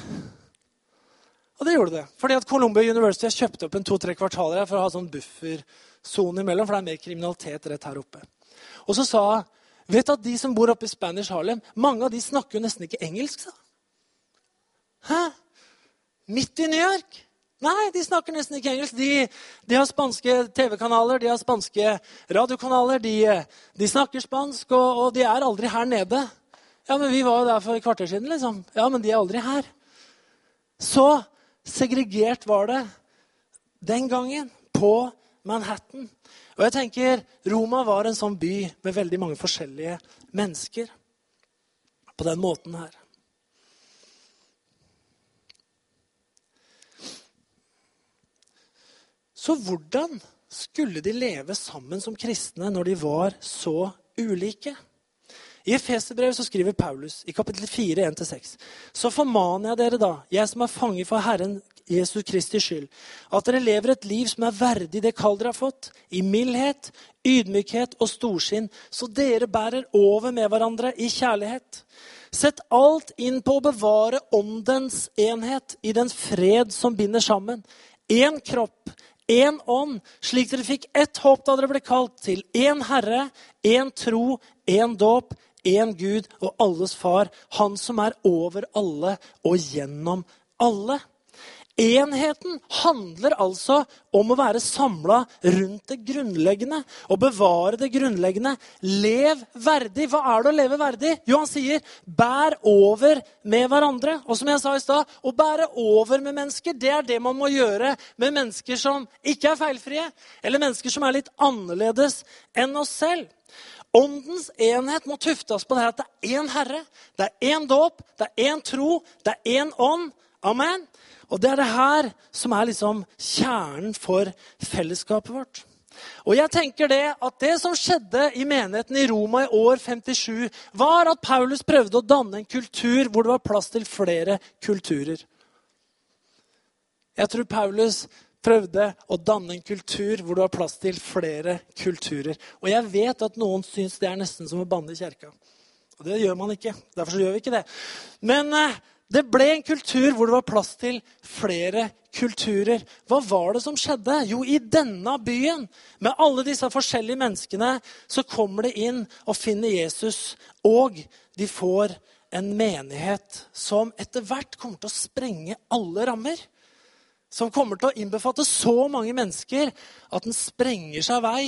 Og det gjorde det. Fordi at Columbia University har kjøpt opp en to-tre kvartaler her for å ha sånn buffer sone imellom, for det er mer kriminalitet rett her oppe. Og så sa hun Vet du at de som bor oppe i Spanish Harlem, mange av de snakker jo nesten ikke engelsk, sa Hæ? Midt i New York? Nei, de snakker nesten ikke engelsk. De, de har spanske TV-kanaler, de har spanske radiokanaler. De, de snakker spansk, og, og, de er aldri her nede. Ja, men vi var jo der for et kvarter siden, liksom. Ja, men de er aldri her. Så segregert var det den gangen på Manhattan. Og jeg tenker, Roma var en sånn by med veldig mange forskjellige mennesker på den måten her. Så hvordan skulle de leve sammen som kristne når de var så ulike? I Efeserbrevet skriver Paulus i kapittel 4, 1-6.: Så formaner jeg dere da, jeg som er fange for Herren Jesus Kristi skyld, at dere lever et liv som er verdig det kall dere har fått, i mildhet, ydmykhet og storsinn, så dere bærer over med hverandre i kjærlighet. Sett alt inn på å bevare åndens enhet i den fred som binder sammen. Én kropp, én ånd, slik dere fikk ett håp da dere ble kalt til én Herre, én tro, én dåp, én Gud og alles Far, Han som er over alle og gjennom alle. Enheten handler altså om å være samla rundt det grunnleggende. og bevare det grunnleggende. Lev verdig. Hva er det å leve verdig? Jo, han sier 'bær over med hverandre'. Og som jeg sa i stad, å bære over med mennesker, det er det man må gjøre med mennesker som ikke er feilfrie, eller mennesker som er litt annerledes enn oss selv. Åndens enhet må tuftes på det at det er én Herre, det er én dåp, det er én tro, det er én ånd. Amen. Og det er det her som er liksom kjernen for fellesskapet vårt. Og jeg tenker det at det som skjedde i menigheten i Roma i år 57, var at Paulus prøvde å danne en kultur hvor det var plass til flere kulturer. Jeg tror Paulus prøvde å danne en kultur hvor det var plass til flere kulturer. Og jeg vet at noen syns det er nesten som å banne i kjerka. Og det gjør man ikke. Derfor gjør vi ikke det. Men eh, det ble en kultur hvor det var plass til flere kulturer. Hva var det som skjedde? Jo, i denne byen, med alle disse forskjellige menneskene, så kommer de inn og finner Jesus. Og de får en menighet som etter hvert kommer til å sprenge alle rammer. Som kommer til å innbefatte så mange mennesker at den sprenger seg vei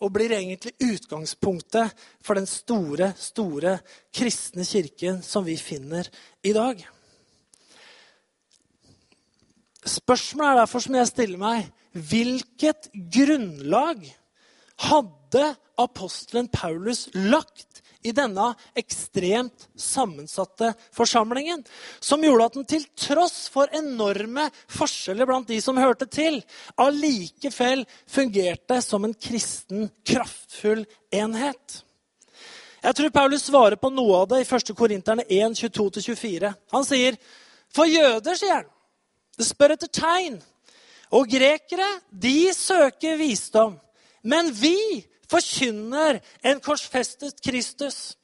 og blir egentlig utgangspunktet for den store, store kristne kirken som vi finner i dag. Spørsmålet er derfor som jeg stiller meg Hvilket grunnlag hadde apostelen Paulus lagt i denne ekstremt sammensatte forsamlingen, som gjorde at den til tross for enorme forskjeller blant de som hørte til, allikevel fungerte som en kristen, kraftfull enhet? Jeg tror Paulus svarer på noe av det i 1. Korinterne 1, 22-24. Han sier, 'For jøder', sier han, det spør etter tegn. Og grekere, de søker visdom. Men vi forkynner en korsfestet Kristus.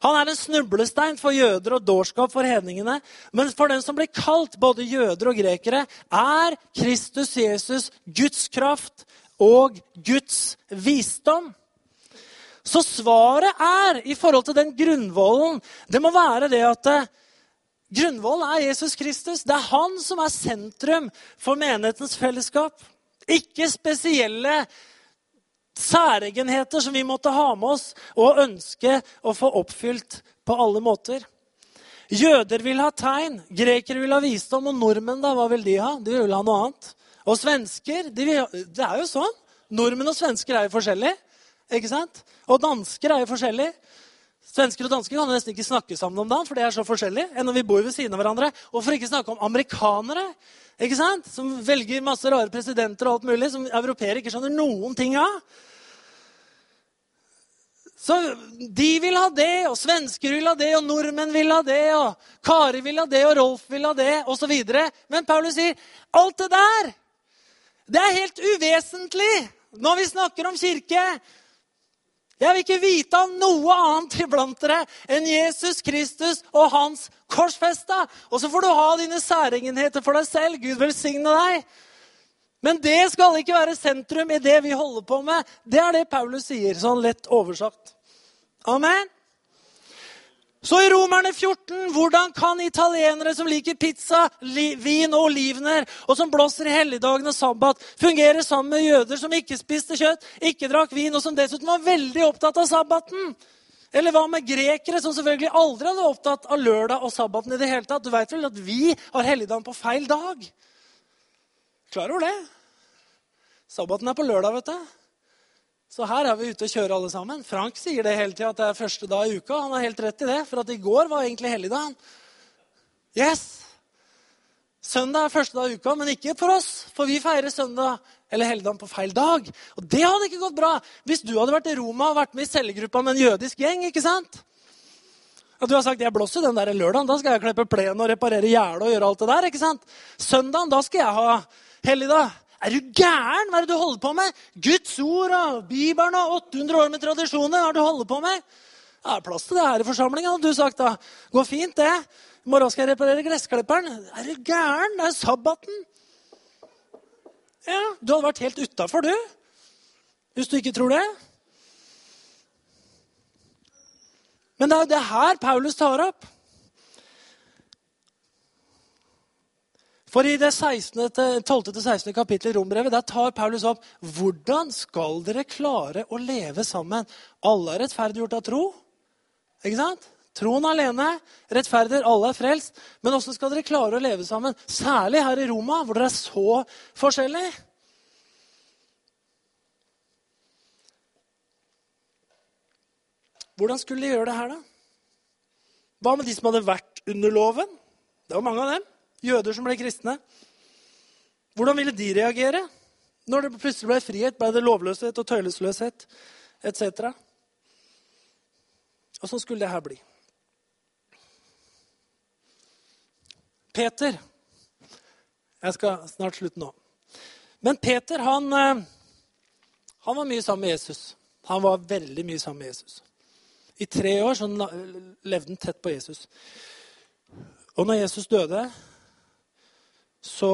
Han er en snublestein for jøder og dårskap for hedningene. Men for den som blir kalt både jøder og grekere, er Kristus Jesus Guds kraft og Guds visdom. Så svaret er, i forhold til den grunnvollen, det må være det at Grunnvollen er Jesus Kristus. Det er han som er sentrum for menighetens fellesskap. Ikke spesielle særegenheter som vi måtte ha med oss og ønske å få oppfylt på alle måter. Jøder vil ha tegn, grekere vil ha visdom, og nordmenn, da, hva vil de ha? De vil ha noe annet. Og svensker de vil, Det er jo sånn. Nordmenn og svensker er jo forskjellige. ikke sant? Og dansker er jo forskjellige. Svensker og dansker kan nesten ikke snakke sammen om dagen, for det er så forskjellig enn når vi bor ved siden av hverandre. Og for ikke snakke om amerikanere, ikke sant? som velger masse rare presidenter og alt mulig, som europeere ikke skjønner noen ting av. Så de vil ha det, og svensker vil ha det, og nordmenn vil ha det, og Kari vil ha det, og Rolf vil ha det, osv. Men Paulus sier alt det der, det er helt uvesentlig når vi snakker om kirke. Jeg vil ikke vite av noe annet iblant dere enn Jesus Kristus og hans korsfesta. Og så får du ha dine særegenheter for deg selv. Gud velsigne deg. Men det skal ikke være sentrum i det vi holder på med. Det er det Paulus sier, sånn lett oversagt. Amen. Så i Romerne 14, hvordan kan italienere som liker pizza, vin og olivener, og som blåser i helligdagen og sabbat, fungere sammen med jøder som ikke spiste kjøtt, ikke drakk vin, og som dessuten var veldig opptatt av sabbaten? Eller hva med grekere, som selvfølgelig aldri hadde opptatt av lørdag og sabbaten i det hele tatt? Du vet vel at vi har helligdagen på feil dag? Klar over det? Sabbaten er på lørdag, vet du. Så her er vi ute og kjører alle sammen. Frank sier det hele tida, at det er første dag i uka. Han har helt rett i det, for at i går var egentlig helligdagen. Yes! Søndag er første dag i uka, men ikke for oss, for vi feirer søndag eller helligdagen på feil dag. Og det hadde ikke gått bra hvis du hadde vært i Roma og vært med i cellegruppa med en jødisk gjeng. ikke sant? At du har sagt jeg blåser den der lørdagen, da skal jeg klippe plenen og reparere gjerdet og gjøre alt det der. ikke sant? Søndagen, da skal jeg ha helligdag. Er du gæren? Hva er det du holder på med? Guds ord og Bibelen og 800 år med tradisjoner. Hva er det du holder på med? Det er plass til det her i forsamlinga, hadde du sagt da. Går fint, det. I morgen skal jeg reparere gressklipperen. Er du gæren? Det er sabbaten. Ja, Du hadde vært helt utafor, du. Hvis du ikke tror det. Men det er jo det her Paulus tar opp. For i det 12.-16. kapittelet i Rombrevet der tar Paulus opp hvordan skal dere klare å leve sammen. Alle er rettferdiggjort av tro. Ikke sant? Troen alene Rettferdiger, alle er frelst. Men åssen skal dere klare å leve sammen? Særlig her i Roma, hvor dere er så forskjellige. Hvordan skulle de gjøre det her, da? Hva med de som hadde vært under loven? Det var mange av dem jøder som ble kristne. Hvordan ville de reagere når det plutselig ble frihet? Ble det lovløshet og tøylesløshet etc.? Og sånn skulle det her bli. Peter Jeg skal snart slutte nå. Men Peter, han, eh, han var mye sammen med Jesus. Han var veldig mye sammen med Jesus. I tre år så levde han tett på Jesus. Og når Jesus døde, så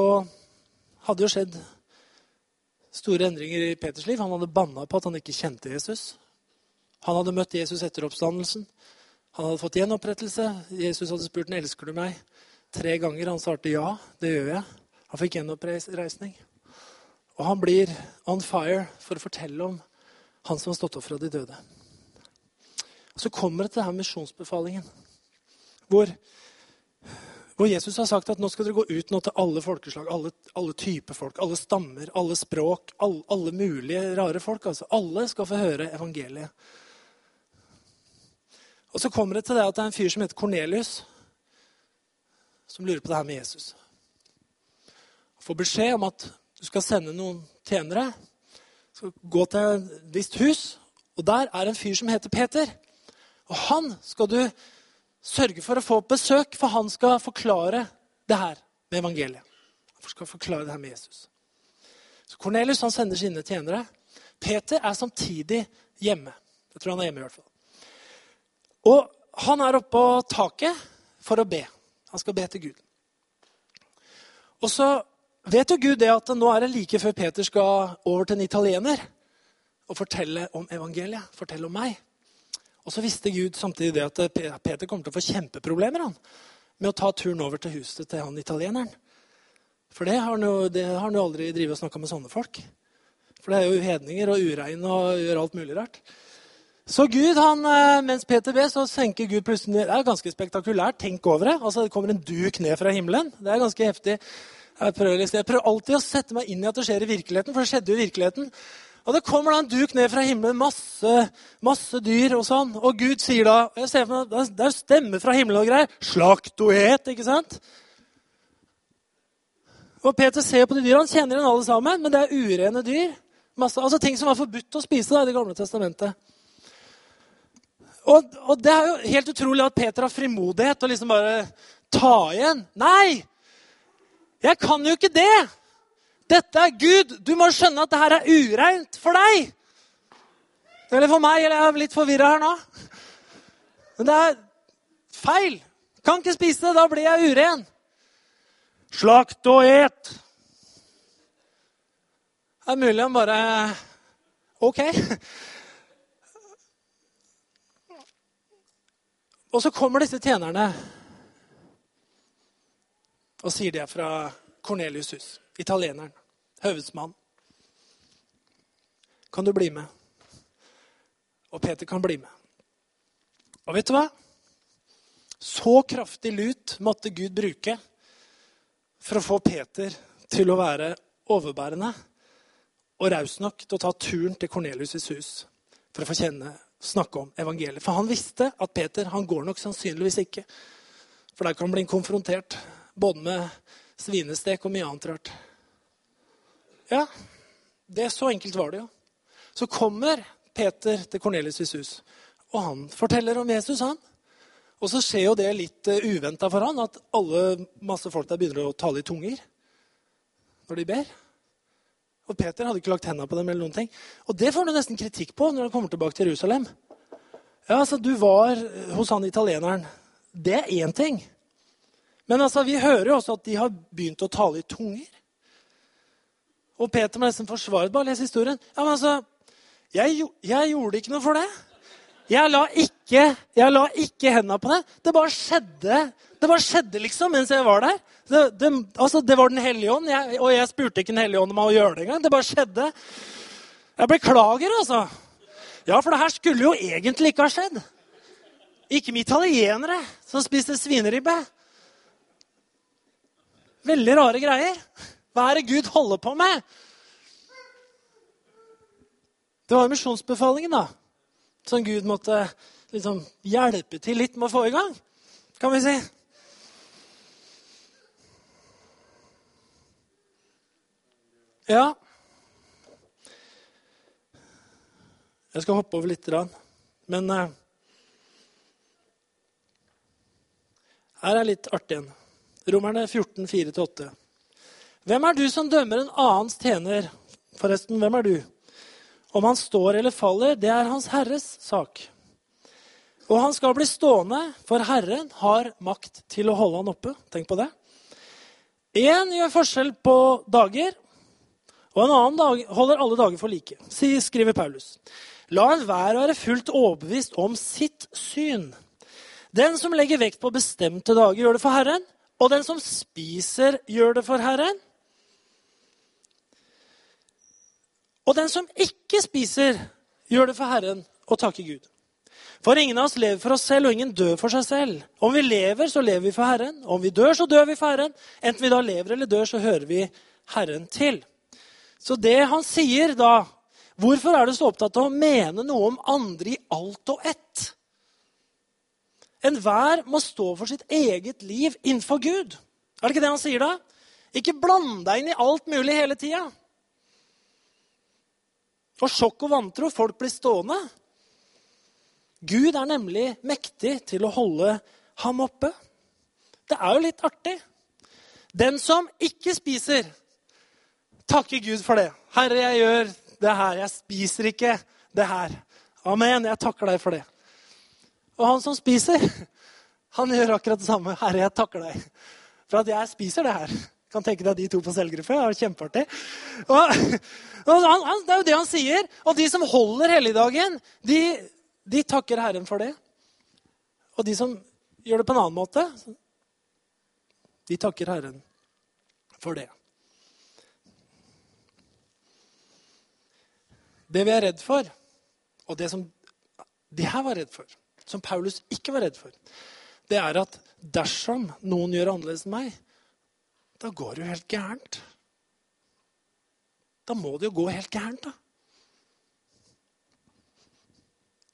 hadde jo skjedd store endringer i Peters liv. Han hadde banna på at han ikke kjente Jesus. Han hadde møtt Jesus etter oppstandelsen. Han hadde fått gjenopprettelse. Jesus hadde spurt ham, elsker du meg. Tre ganger. Han svarte ja, det gjør jeg. Han fikk gjenoppreisning. Og han blir on fire for å fortelle om han som har stått opp fra de døde. Så kommer det til denne misjonsbefalingen, hvor hvor Jesus har sagt at nå skal dere gå ut nå til alle folkeslag, alle, alle typer folk, alle stammer, alle språk, alle, alle mulige rare folk. altså Alle skal få høre evangeliet. Og så kommer det til det at det er en fyr som heter Kornelius, som lurer på det her med Jesus. Får beskjed om at du skal sende noen tjenere. Skal gå til et visst hus, og der er en fyr som heter Peter. Og han skal du sørge for å få besøk, for han skal forklare det her med evangeliet. Han skal forklare det her med Jesus. Så Kornelius han sender sine tjenere. Peter er samtidig hjemme. Jeg tror han er hjemme i hvert fall. Og han er oppe på taket for å be. Han skal be til Gud. Og så vet jo Gud det at nå er det like før Peter skal over til en italiener og fortelle om evangeliet. Fortelle om meg. Og så visste Gud samtidig det at Peter kommer til å få kjempeproblemer han, med å ta turen over til huset til han italieneren. For det har han jo, aldri drevet og snakka med sånne folk. For det er jo hedninger og urein og gjør alt mulig rart. Så Gud, han, eh, mens Peter ber, så senker Gud plutselig Det er ganske spektakulært. Tenk over det. Altså, Det kommer en duk ned fra himmelen. Det er ganske heftig. Jeg prøver, liksom, jeg prøver alltid å sette meg inn i at det skjer i virkeligheten, for det skjedde jo i virkeligheten. Og det kommer da en duk ned fra himmelen, masse, masse dyr og sånn. Og Gud sier da jeg ser for meg, Det er stemmer fra himmelen og greier. Slakt og et, ikke sant? Og Peter ser på de dyra. Han kjenner igjen alle sammen, men det er urene dyr. Masse, altså Ting som var forbudt å spise da, i Det gamle testamentet. Og, og, det er jo helt utrolig at Peter har frimodighet og liksom bare ta igjen. Nei! Jeg kan jo ikke det! Dette er Gud. Du må skjønne at det her er ureint for deg. Eller for meg, eller jeg er litt forvirra her nå. Men det er feil. Kan ikke spise det, da blir jeg uren. Slakt og et. Det er mulig han bare OK. Og så kommer disse tjenerne og sier de er fra Cornelius' hus. Italieneren. høvedsmannen. Kan du bli med? Og Peter kan bli med. Og vet du hva? Så kraftig lut måtte Gud bruke for å få Peter til å være overbærende og raus nok til å ta turen til Kornelius' hus for å få kjenne, snakke om evangeliet. For han visste at Peter han går nok sannsynligvis ikke. For der kan han bli konfrontert både med svinestek og mye annet rart. Ja, det er så enkelt var det jo. Så kommer Peter til Kornelius' hus, og han forteller om Jesus, han. Og så skjer jo det litt uh, uventa for han, at alle masse folk der begynner å tale i tunger når de ber. Og Peter hadde ikke lagt hendene på dem. eller noen ting. Og det får du nesten kritikk på når han kommer tilbake til Jerusalem. Ja, altså, Du var hos han italieneren. Det er én ting. Men altså, vi hører jo også at de har begynt å tale i tunger. Og Peter må nesten forsvare Bare les historien. Ja, men altså, jeg, jeg gjorde ikke noe for det. Jeg la ikke, jeg la ikke hendene på det. Det bare skjedde det bare skjedde liksom mens jeg var der. Det, det, altså, det var Den hellige ånd, jeg, og jeg spurte ikke Den hellige ånd om å gjøre det engang. Det bare skjedde. Jeg beklager, altså. Ja, for det her skulle jo egentlig ikke ha skjedd. Ikke med italienere som spiste svineribbe. Veldig rare greier. Hva er det Gud holder på med? Det var misjonsbefalingen da, som Gud måtte liksom hjelpe til litt med å få i gang. Kan vi si. Ja. Jeg skal hoppe over litt, men uh, her er litt artig en. Romerne 14, 4-8. Hvem er du som dømmer en annens tjener? Forresten, hvem er du? Om han står eller faller, det er Hans Herres sak. Og han skal bli stående, for Herren har makt til å holde han oppe. Tenk på det. Én gjør forskjell på dager, og en annen dag holder alle dager for like, skriver Paulus. La enhver være fullt overbevist om sitt syn. Den som legger vekt på bestemte dager, gjør det for Herren. Og den som spiser, gjør det for Herren. Og den som ikke spiser, gjør det for Herren og takker Gud. For ingen av oss lever for oss selv, og ingen dør for seg selv. Om vi lever, så lever vi for Herren. Om vi dør, så dør vi for Herren. Enten vi da lever eller dør, så hører vi Herren til. Så det han sier da Hvorfor er du så opptatt av å mene noe om andre i alt og ett? Enhver må stå for sitt eget liv innenfor Gud. Er det ikke det han sier da? Ikke bland deg inn i alt mulig hele tida. Og sjokk og vantro. Folk blir stående. Gud er nemlig mektig til å holde ham oppe. Det er jo litt artig. Den som ikke spiser, takker Gud for det. Herre, jeg gjør det her. Jeg spiser ikke det her. Amen. Jeg takker deg for det. Og han som spiser, han gjør akkurat det samme. Herre, jeg takker deg for at jeg spiser det her. Kan tenke deg de to på cellegruppe. Det kjempeartig. Og, og han, han, det er jo det han sier. Og de som holder helligdagen, de, de takker Herren for det. Og de som gjør det på en annen måte, de takker Herren for det. Det vi er redd for, og det som de her var redd for, som Paulus ikke var redd for, det er at dersom noen gjør annerledes enn meg, da går det jo helt gærent. Da må det jo gå helt gærent, da.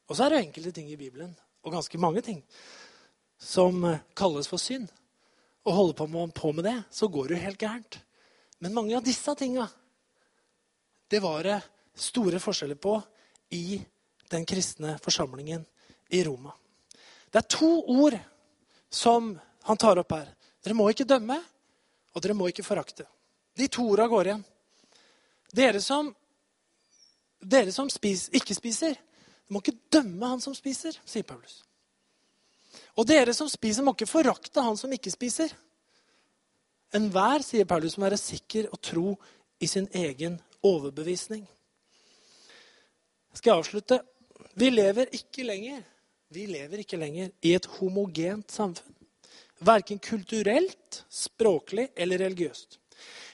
Og så er det enkelte ting i Bibelen, og ganske mange ting, som kalles for synd. Og holder på med det, så går det jo helt gærent. Men mange av disse tinga, det var det store forskjeller på i den kristne forsamlingen i Roma. Det er to ord som han tar opp her. Dere må ikke dømme, og dere må ikke forakte. De to orda går igjen. Dere som, dere som spis, ikke spiser, må ikke dømme han som spiser, sier Paulus. Og dere som spiser, må ikke forakte han som ikke spiser. Enhver, sier Paulus, må være sikker og tro i sin egen overbevisning. Skal jeg avslutte? Vi lever ikke lenger vi lever ikke lenger i et homogent samfunn. Verken kulturelt, språklig eller religiøst.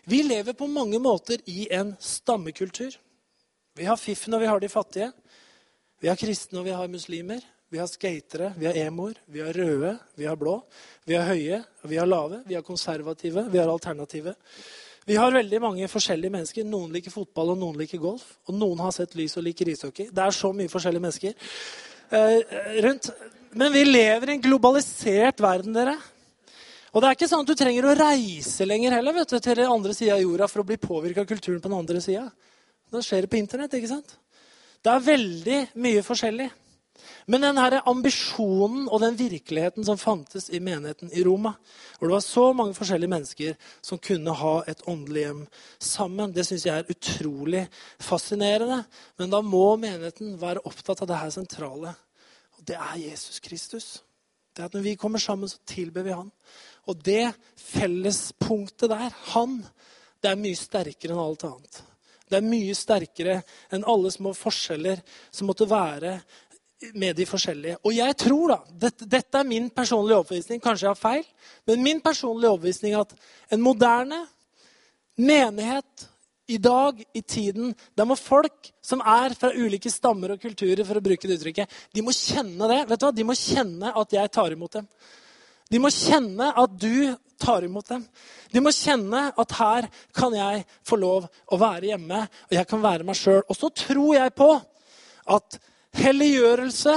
Vi lever på mange måter i en stammekultur. Vi har fiffen og vi har de fattige. Vi har kristne og vi har muslimer. Vi har skatere, vi har emoer, vi har røde, vi har blå. Vi har høye, vi har lave, vi har konservative, vi har alternative. Vi har veldig mange forskjellige mennesker. Noen liker fotball, og noen liker golf. Og noen har sett lys og liker ishockey. Det er så mye forskjellige mennesker eh, rundt. Men vi lever i en globalisert verden, dere. Og det er ikke sånn at du trenger å reise lenger heller vet du, til den andre sida av jorda for å bli påvirka av kulturen på den andre sida. Da skjer det på internett. ikke sant? Det er veldig mye forskjellig. Men den her ambisjonen og den virkeligheten som fantes i menigheten i Roma, hvor det var så mange forskjellige mennesker som kunne ha et åndelig hjem sammen, det syns jeg er utrolig fascinerende. Men da må menigheten være opptatt av det her sentrale. Og det er Jesus Kristus. Det er at Når vi kommer sammen, så tilber vi Han. Og det fellespunktet der, Han, det er mye sterkere enn alt annet. Det er mye sterkere enn alle små forskjeller som måtte være med de forskjellige. Og jeg tror, da Dette, dette er min personlige overbevisning, kanskje jeg har feil, men min personlige overbevisning er at en moderne menighet i dag, i tiden, der må folk som er fra ulike stammer og kulturer, for å bruke det uttrykket, de må kjenne det. vet du hva? De må kjenne at jeg tar imot dem. De må kjenne at du tar imot dem. De må kjenne at her kan jeg få lov å være hjemme, og jeg kan være meg sjøl. Og så tror jeg på at Helliggjørelse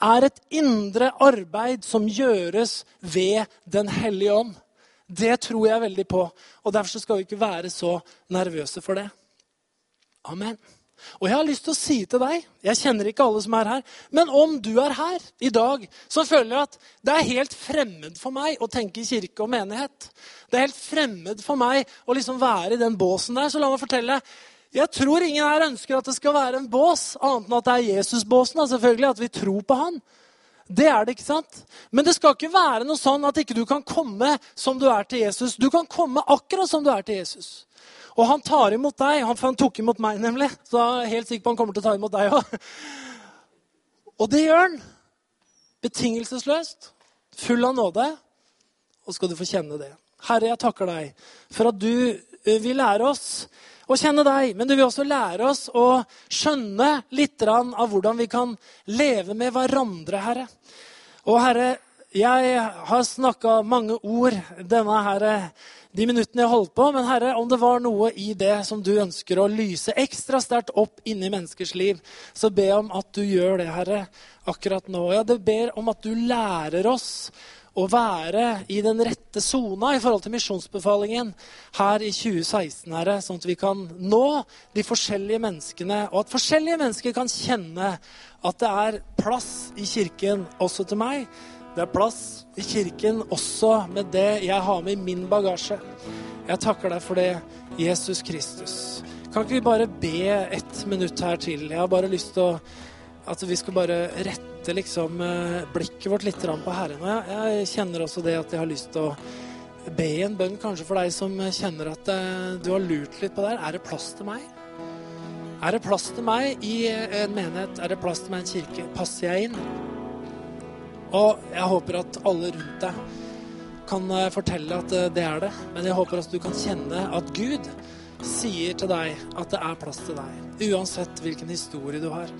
er et indre arbeid som gjøres ved Den hellige ånd. Det tror jeg veldig på. Og Derfor skal vi ikke være så nervøse for det. Amen. Og jeg har lyst til å si til deg Jeg kjenner ikke alle som er her. Men om du er her i dag, så føler jeg at det er helt fremmed for meg å tenke kirke og menighet. Det er helt fremmed for meg å liksom være i den båsen der. Så la meg fortelle. Jeg tror ingen her ønsker at det skal være en bås, annet enn at det er Jesusbåsen. selvfølgelig, At vi tror på han. Det er det, ikke sant? Men det skal ikke være noe sånn at ikke du kan komme som du er til Jesus. Du kan komme akkurat som du er til Jesus. Og han tar imot deg. Han, han tok imot meg, nemlig. Så jeg er helt sikker på han kommer til å ta imot deg òg. Og det gjør han. Betingelsesløst. Full av nåde. Og skal du få kjenne det. Herre, jeg takker deg for at du eh, vil lære oss å kjenne deg, men du vil også lære oss å skjønne litt av hvordan vi kan leve med hverandre, Herre. Og Herre, jeg har snakka mange ord denne her, de minuttene jeg holdt på, men Herre, om det var noe i det som du ønsker å lyse ekstra sterkt opp inni menneskers liv, så be om at du gjør det, Herre, akkurat nå. Ja, det ber om at du lærer oss å være i den rette sona i forhold til misjonsbefalingen her i 2016, Herre, sånn at vi kan nå de forskjellige menneskene, og at forskjellige mennesker kan kjenne at det er plass i kirken også til meg. Det er plass i kirken også med det jeg har med i min bagasje. Jeg takker deg for det, Jesus Kristus. Kan ikke vi bare be ett minutt her til? Jeg har bare lyst til å at vi skal bare rette liksom eh, blikket vårt litt på Herren. Og jeg, kjenner også det at jeg har lyst til å be en bønn kanskje for deg som kjenner at eh, du har lurt litt på det her. Er det plass til meg? Er det plass til meg i en menighet? Er det plass til meg i en kirke? Passer jeg inn? Og jeg håper at alle rundt deg kan eh, fortelle at det er det. Men jeg håper at du kan kjenne at Gud sier til deg at det er plass til deg. Uansett hvilken historie du har.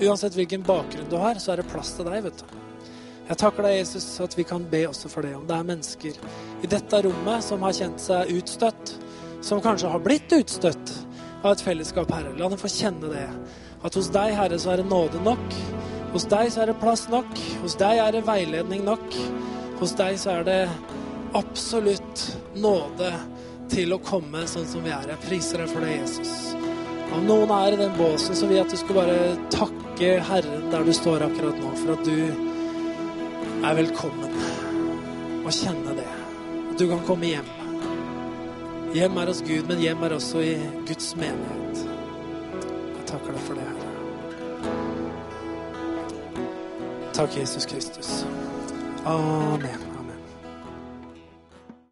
Uansett hvilken bakgrunn du har, så er det plass til deg. vet du. Jeg takker deg, Jesus, at vi kan be også for det. Om det er mennesker i dette rommet som har kjent seg utstøtt, som kanskje har blitt utstøtt av et fellesskap, Herre. La dem få kjenne det. At hos deg, Herre, så er det nåde nok. Hos deg så er det plass nok. Hos deg er det veiledning nok. Hos deg så er det absolutt nåde til å komme sånn som vi er. Jeg priser deg for det, Jesus. Om noen er i den båsen, så vil jeg at du skal bare takke Herren der du står akkurat nå, for at du er velkommen. Og kjenne det. At du kan komme hjem. Hjem er hos Gud, men hjem er også i Guds menighet. Jeg takker deg for det, Takk, Jesus Kristus. Amen.